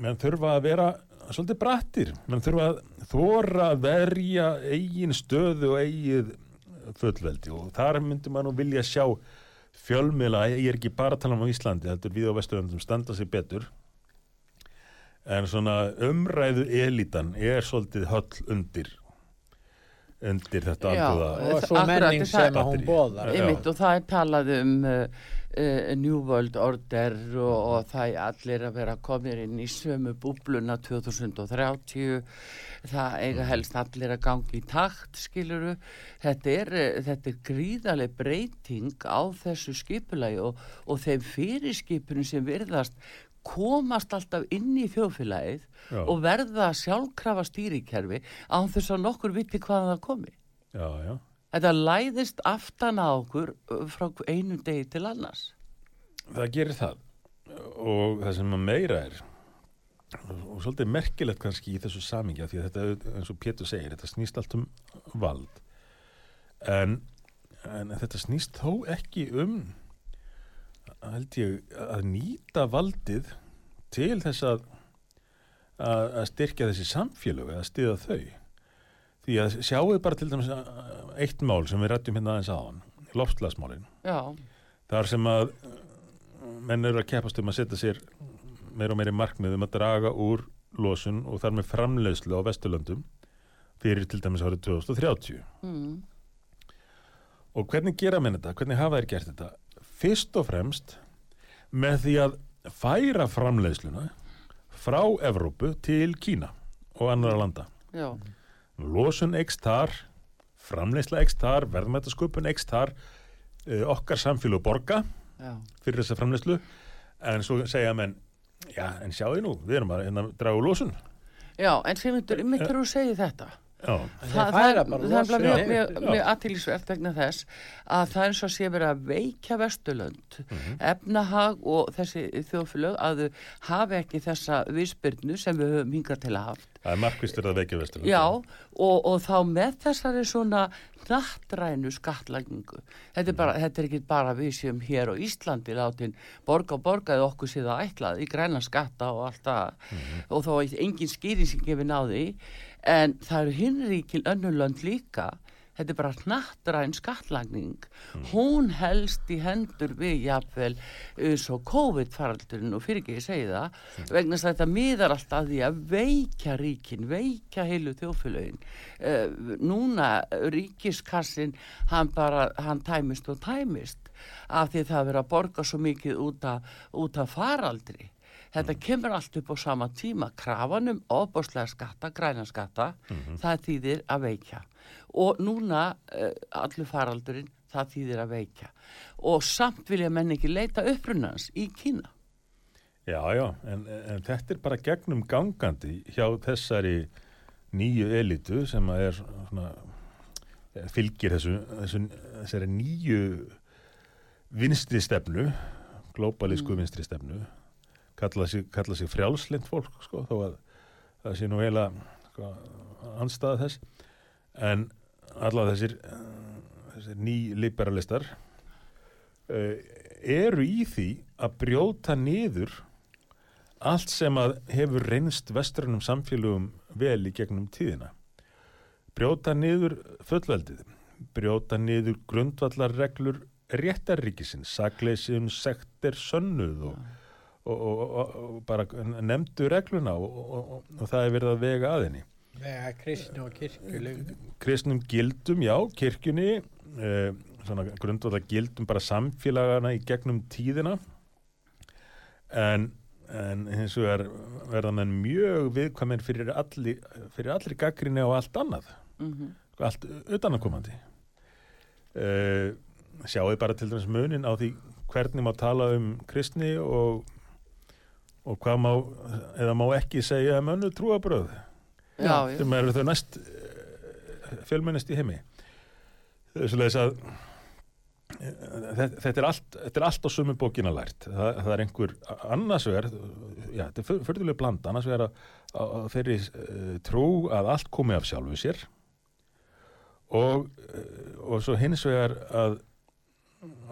menn þurfa að vera svolítið brattir, menn þurfa að þóra að verja eigin stöðu og eigið fullveldi og þar myndi maður nú vilja sjá fjölmiðla, ég er ekki bara að tala um á Íslandi, þetta er við á Vesturlandum standa sig betur. En svona umræðu elítan er svolítið höll undir undir þetta Já, alþjóða Og svo menning sem að hún bóðar. Og það er talað um uh, uh, New World Order og, og það er allir að vera komir inn í sömu búbluna 2030 það eiga helst allir að gangi í takt skiluru þetta er, eh, þetta er gríðarlega breyting á þessu skipulagi og, og þeim fyrirskipunum sem virðast komast alltaf inn í þjóðfélagið Já. og verða sjálfkrafa stýrikerfi án þess að nokkur viti hvaðan það komi. já, já. Þetta læðist aftan á okkur frá einu degi til annars. Það gerir það og það sem að meira er og svolítið merkilegt kannski í þessu samingja því að þetta, eins og Pétur segir, þetta snýst allt um vald. En, en þetta snýst þó ekki um held ég að nýta valdið til þess að að, styrkja þessi samfélög eða stiða þau. Því að sjáu bara til dæmis að- eitt mál sem við rættum hérna aðeins aðan lofslagsmálin Já, þar sem að uh, menn eru að keppast um að setja sér meira og meiri markmið um að draga úr losun og þar með framleiðslu á Vesturlöndum fyrir til dæmis árið 2030 mm. og hvernig gera menn þetta, hvernig hafa þeir gert þetta? Fyrst og fremst með því að færa framleiðsluna frá Evrópu til Kína og annara landa. Já, losun ekst þar framleiðsla ekst þar, verðmættasköpun ekst þar uh, okkar samfélag borga já. fyrir þessa framleiðslu. En svo segja menn já, en sjáðu nú, við erum að hérna, draga úr losun Já, en sem myndur, mitt er að segja þetta. Þeir það, það, er- bara mjög, mjög, mjög aðtýrlisvert vegna þess að það er svo að sé verið að veikja vesturlönd, Mhm. efnahag og þessi þjóðfélög að þau hafi ekki þessa viðspyrnu sem við höfum hingað til að haft. það er markvistur að vekja vestur Já, og, og þá með þessari svona nattrænu skattlagningu. Þetta er, bara, þetta er ekki bara við sem hér á Íslandi látin borga og borgaði okkur síðan ætlað í græna skatta og allt það. Og þó er engin skýring sem gefur náði en það eru hinríkil önnulönd líka. Þetta er bara nattræn skattlagning. Hún helst í hendur við jafnvel eins og COVID-faraldurinn og fyrir ekki ég segi það vegna þess að þetta miðar alltaf því að veikja ríkin, veikja heilu þjóðfélögin. Uh, núna ríkiskassin hann bara, hann tæmist og tæmist af því það er verið að borga svo mikið út af, út af faraldri Þetta kemur allt upp á sama tíma, krafanum, ofbáslega skatta, græna skatta, það þýðir að veikja. Og núna, uh, allur faraldurinn, það þýðir að veikja. Og samt vilja menn ekki leita upprunans í Kína. já, já, en, en þetta er bara gegnum gangandi hjá þessari nýju elitu sem er svona, eh, fylgir þessu, þessu þessari nýju vinstri stefnu glóbalísku vinstri stefnu kalla sig, sig frjálslind fólk sko, þó að það sé nú heila sko, anstæða þess. En alla þessir, þessir nýliberalistar uh, eru í því að brjóta niður allt sem að hefur reynst vestrænum samfélögum vel í gegnum tíðina. Brjóta niður fullveldið brjóta niður grundvallarreglur réttarríkisins, sakleysin sektir sönnuð og, og, og, og, og bara nefndu regluna og, og, og það er verið að vega að henni. Vega kristni og kirkju kristnum gildum, já, kirkjunni svona grundvallar gildum bara samfélagana í gegnum tíðina. En, en hins vegar verða menn mjög viðkvæminn fyrir allir, fyrir allir gaggrinni á allt annað. Mm allt utanakomandi uh, sjáu bara til dæmis munin á því hvernig má tala um kristni og og hvað má eða má ekki segja um önnu trúabröð sem eru þau næst uh, fjölmennist í heimi. Þess að þetta, þetta, er allt, þetta er allt á sumu bókina lært. Það, það er einhver annars vegar já, þetta er fyrðulega bland annars vegar að, að, að þeirri uh, trú að allt komi af sjálfu sér. Og, og svo hins vegar að,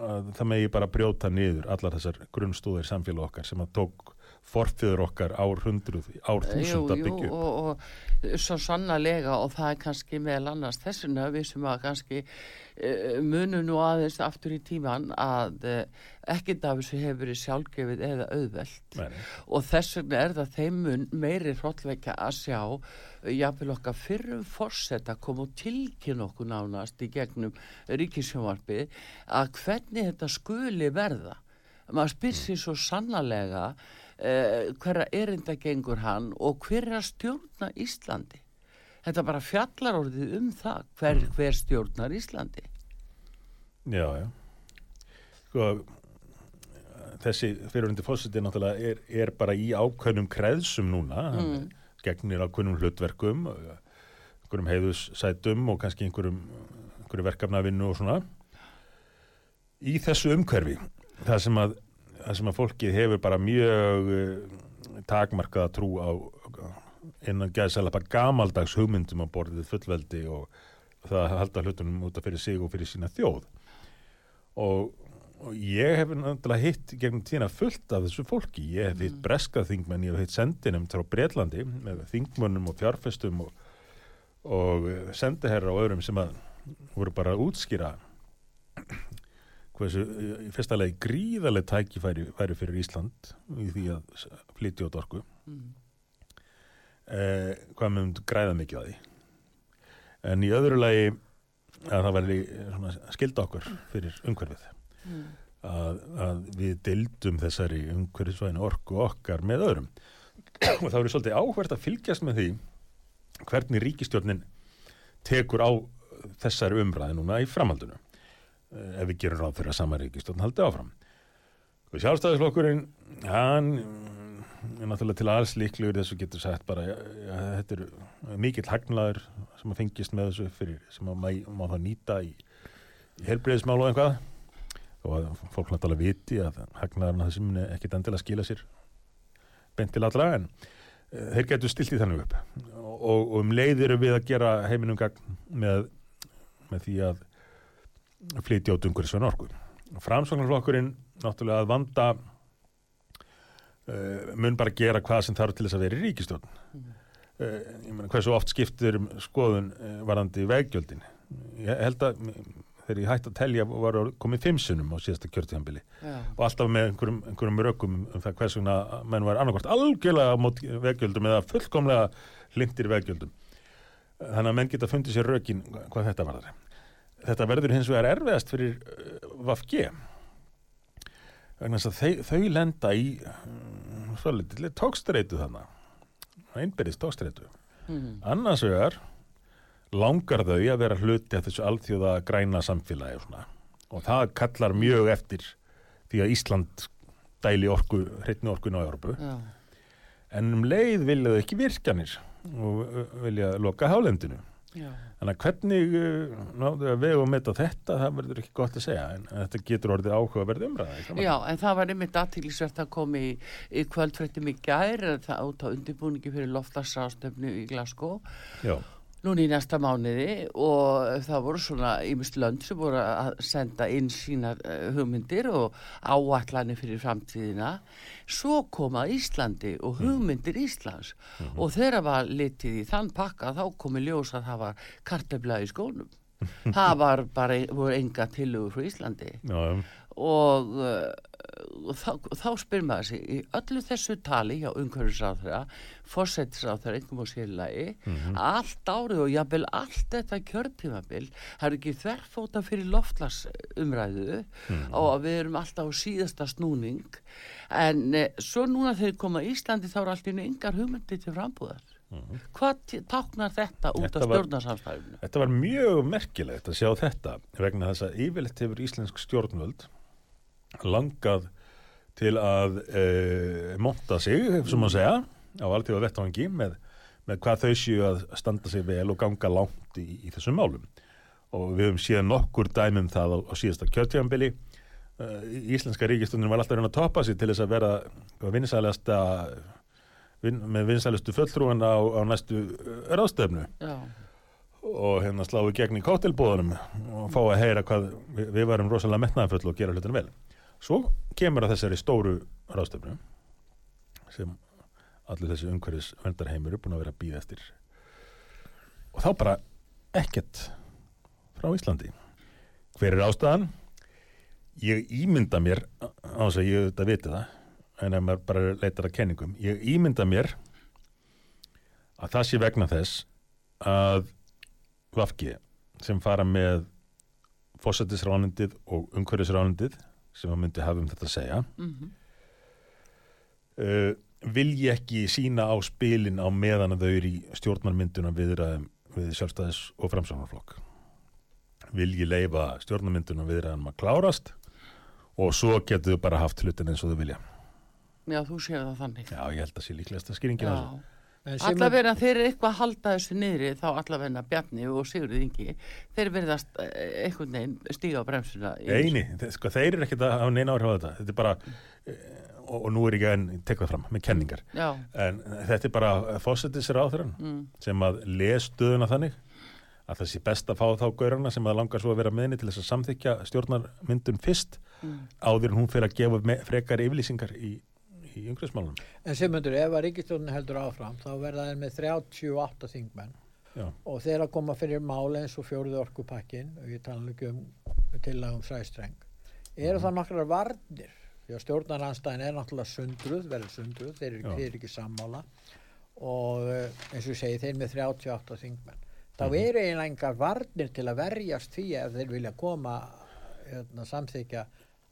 að það megi bara brjóta niður allar þessar grunnstúðir samfélag okkar sem að tók forfiður okkar ár hundruð, ár þúsund að byggja upp. og, og svo sannarlega og það er kannski meðal annars þessuna við sem að kannski uh, munum nú aðeins aftur í tíman að uh, ekkert af þessu hefur verið sjálfgefið eða auðvelt nei. og þess vegna er það þeim mun meiri hrollvekja að sjá jafnvel okkar fyrrum forseta kom og tilkynna okkur nánast í gegnum ríkisjónvarpið að hvernig þetta skuli verða maður spyr sér svo sannarlega uh, hverja erinda gengur hann og hver er að stjórna Íslandi? Þetta bara fjallar orðið um það hver, hver stjórnar Íslandi. Já, já. Sko, þessi fyrirhundi fósiti náttúrulega er, er bara í ákveðnum kreðsum núna, hann gegnir ákveðnum hlutverkum, einhverjum heiðussætum og kannski einhverjum, einhverjum verkefnavinnu og svona. Í þessu umhverfi, það sem að, það sem að fólkið hefur bara mjög uh, takmarkaða trú á innan gæðsælapa gamaldags hugmyndum á borðið fullveldi og það að halda hlutunum út af fyrir sig og fyrir sína þjóð og, og ég hef náttúrulega hitt gegnum tína fullt af þessu fólki ég hef hitt mm. breska þingmenn, ég hef hitt sendinum frá Breitlandi með þingmönnum og fjárfestum og, og sendiherra og öðrum sem að voru bara að útskýra hversu fyrsta legi gríðarlega tækifæri væri fyrir Ísland í því að flytja át orku. Mm. eh, hvað með um græða mikið að því? En í öðru lagi að það væri skilda okkur fyrir umhverfið. Mm. að, að við deildum þessari umhverfisvæðinu orku okkar með öðrum. Og það verður svolítið áhvert að fylgjast með því hvernig ríkistjórnin tekur á þessari umræði núna í framhaldinu. eh, ef við gerum ráð fyrir að sama ríkistjórn haldi áfram. Sjálfstæðisflokkurinn hann er náttúrulega til alls líklegur þessu getur sagt bara ja, ja, þetta er mikill hagnaður sem að fengist með þessu fyrir sem að má, það nýta í, í helbreyðismál og einhvað og að fólk náttúrulega viti að hagnaðurna þessum er ekkit endilega að skila sér bent til allra en uh, þeir getur stilt í þannig upp. Og, og um leiðir við að gera heiminum gagn með, með því að flytja át umhverjusvein orku framsvagnarflokkurinn náttúrulega að vanda uh, mun bara gera hvað sem þarf til þess að vera í ríkistjórn mm. uh, hversu oft skiptir um skoðun uh, varandi veggjöldin? Ég held að þegar ég hætti að telja var komið fimmsunum á síðasta kjörtíðanbili og alltaf með einhverjum, einhverjum rökum um það hvers vegna menn var annarkvært algjörlega mot veggjöldum eða fullkomlega hlindir veggjöldum. Þannig að menn geta fundið sér rökin hvað þetta var þar þetta verður hins vegar erfiðast fyrir Vafge vegna þess að þau, þau lenda í svolítið tókstreitu þannig einberðist tókstreitu mm. annars vegar langar þau að vera hluti af þessu alþjóða græna samfélagi og, og það kallar mjög eftir því að Ísland dæli orku, hreitni orkun á Európu en um leið vilja þau ekki virkanir og vilja loka hálendinu. Þannig að hvernig uh, náðu að vega og metta þetta, það verður ekki gott að segja en þetta getur orðið áhuga að verða umræða. Já, en það var einmitt aðtílisvert að komi í, í kvöldfrættum í gær, það át á undirbúningi fyrir loftarsástöfnu í Glasgow. Já núni í næsta mánuði og það voru svona ímest lönd sem voru að senda inn sína eh, hugmyndir og áallanir fyrir framtíðina svo koma Íslandi og mm. hugmyndir Íslands mm -hmm. og þegar var litið í þann pakka þá komi ljós að það var karteflaði í skónum það var bara, voru enga tilögur frá Íslandi Já, og uh, þá, þá spyr maður sig í öllu þessu tali hjá umhverfisráþurra fórsættisráþurra, einhverjum og sérlægi mm -hmm. allt árið og jábel allt þetta kjörtímabil það er ekki þverfóta fyrir loftlasumræðu mm -hmm. og við erum alltaf á síðasta snúning en eh, svo núna þegar koma Íslandi þá er allt einu yngar hugmyndi til frambúðar Mm -hmm. Hvað táknar þetta út þetta af stjórnarsamstæðinu? Þetta var mjög merkilegt að sjá þetta vegna þess að yfirleitt hefur íslensk stjórnvöld langað til að e, monta sig, sem að segja á alltíða vettvangi með, með hvað þau séu að standa sig vel og ganga langt í, í þessum málum. Og við höfum síðan nokkur dæmum það á, á síðasta kjörtjánbili e, Íslenska ríkistunum var alltaf reyna að topa sig til þess að vera vinsælæsta vin, með vinsælustu fulltrúan á, á næstu ráðstöfnu Já. Og hérna sláðu gegn í káttilbóðunum og fá að heyra hvað við, við varum rosalega metnaðanfull og gera hlutin vel Svo kemur að þessari stóru ráðstöfnu sem allir þessi umhverfis vendarheimur er búin að vera að býða eftir og þá bara ekkert frá Íslandi. Hver er ástæðan? Ég ímynda mér, á þess að ég auðvitað viti það en ef maður bara leitar að kenningum, ég ímynda mér að það sé vegna þess að Vafki sem fara með fósættisránundið og umhverfisránundið sem að myndi hafa um þetta að segja mm -hmm. uh, vil ég ekki sína á spilin á meðan að þau eru í stjórnarmynduna viðraðum við sjálfstæðis og framsáðanflokk vil ég leifa stjórnarmynduna viðraðum að klárast og svo getur þau bara haft hlutin eins og þau vilja Já, þú séu það þannig. já, ég held að sé líklegast að skýringin á þessu Já. Sigmund- Allavega þeir eru eitthvað að halda þessu niðri þá allavega Bjarni og Sigurður Ingi þeir verðast eh, einhvern veginn stíga á bremsuna. Eini, sko, þeir eru ekkert að hafa neina áhrif á þetta þetta er bara eh, og, og nú er ekki enn tekvað fram með kenningar Já, en þetta er bara fósettisir áþurann mm, sem að les stöðuna þannig að það sé best að fá þá gaurana sem að langar svo að vera meðni til þess að samþykja stjórnarmyndun fyrst mm. áður en hún fyrir að gefa frekar yfirlýsingar í, í yngresmálunum. En Sigmundur, ef að ríkistjórnin heldur áfram þá verða þeir með 38 þingmenn Já, og þeir að koma fyrir mál eins og fjóruðu orkupakkin og ég tala ekki um tillagum sæstreng eru Mhm. það nokkrar varnir að stjórnaranstæðin er náttúrulega sundruð verður sundruð, þeir eru, Já. þeir ekki sammála og eh, eins og segi þeir með 38 þingmenn þá Mhm. eru eiginlega engar varnir til að verjast því ef þeir vilja koma hérna, samþykja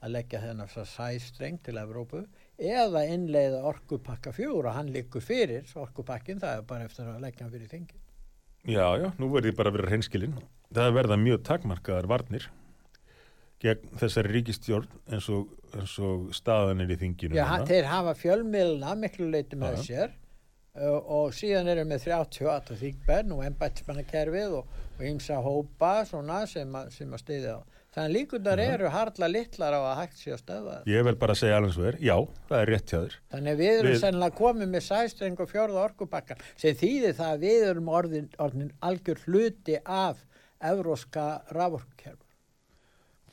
að leggja þennan sæstreng til Evrópu eða innleiða orkupakka fjóra hann liggur fyrir orkupakkin, það er bara eftir að leggja hann fyrir þingin já, já nú verður ég bara að vera hreinskilinn. Það verða mjög takmarkaðar varnir gegn þessari ríkistjórn eins og, eins og staðan er í þinginu. Já, hann, þeir hafa fjölmiðluna miklu leiti með Já, sér uh, og síðan eru með 38 þingbenn og embættismannakerfið og, ymsa hópa svona sem, að- að stiðja á. Þannig líkundar Já. eru harla litlar á að hægt sé að stöða það. Ég vel bara segja alveg svo er, já, það er rétt hjá þér. Þannig við erum Við- sennilega komið með sæstreng og fjórða orkubakkar sem þýðir það að við erum orðin, orðin algjör hluti af evróska raforkukerfi.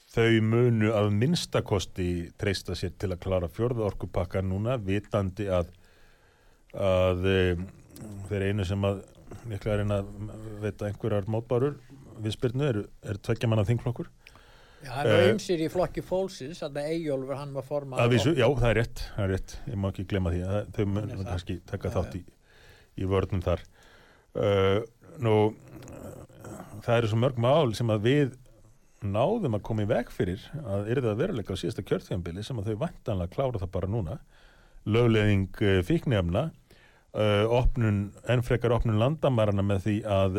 Þau munu að minnstakosti treysta sér til að klára fjörða orkupakka núna, vitandi að, að þeir einu sem að líklega er einn að veita einhverjar mótbárur við spyrnu eru, eru tveggja manna þingflokkur. Já, það Eh, ymsir í flokki fólksins, þannig að Eyjólfur hann var formað. Já, það er rétt, það er rétt, ég má ekki glemma því að þau Hann munu er það. kannski taka Já, þátt í, í vörnum þar. Uh, nú, það eru svo mörg mál sem að við náðum að koma í veg fyrir að yrði að veruleika á síðasta kjörþjambili sem að þau vantanlega klára það bara núna lögleðing uh, fíknefna uh, opnun, enn frekar opnun landamarana með því að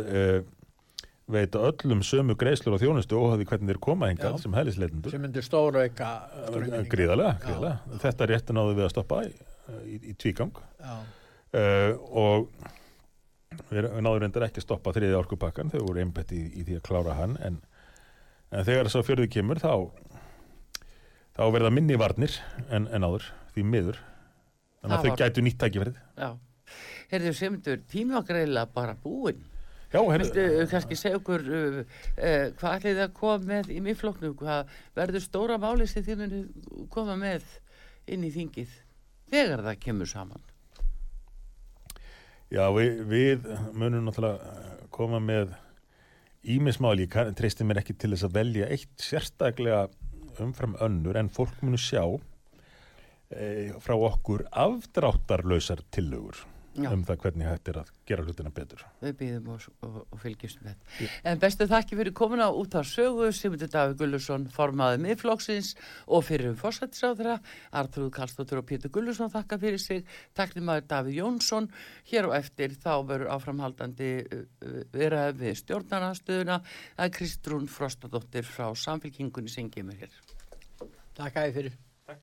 veita öllum sömu greiðslur og þjónustu óhafði hvernig þeir koma hingað Já. sem hælisleitundur sem myndir stóra gríðarlega, gríðarlega. þetta er réttin áður við að stoppa í, í, í tvígang Já. uh, og við, við náður reyndar ekki að stoppa þriði orkupakkan, þau voru einbætt í, í því að klára hann en, en þegar þess að fjörðu kemur þá þá verða minni varnir en, en áður því miður þannig að þau gætu nýtt tækifærið. Herðu Sigmundur, tíma okkar eiginlega bara búinn. Já, Viltu uh, kannski segja okkur uh, uh, hvað ætlið þið að koma með í miðflokknum? Hvað verður stóra máli sem þið munu koma með inn í þingið þegar það kemur saman? Já, við, við munum náttúrulega koma með ímismáli, ég treysti mér ekki til þess að velja eitt sérstaklega umfram önnur en fólk munu sjá e, frá okkur afdráttarlausar tillögur Já. um það hvernig hægt er að gera hlutina betur. Við býðum og, og, og fylgjumst með. En bestu þakki fyrir komuna út á sögu, Sigmundur Davíð Gullusson, formaði miðflokksins og fyrir um fórsættisáðra, Artrúð Karlsdóttur og Pétur Gullusson þakka fyrir sig, takni maður Davíð Jónsson, hér og eftir þá verður áframhaldandi uh, uh, vera við stjórnarnarstöðuna, er Kristrún Frostadóttir frá Samfélkingunni sem gemur hér. Takk að þið fyrir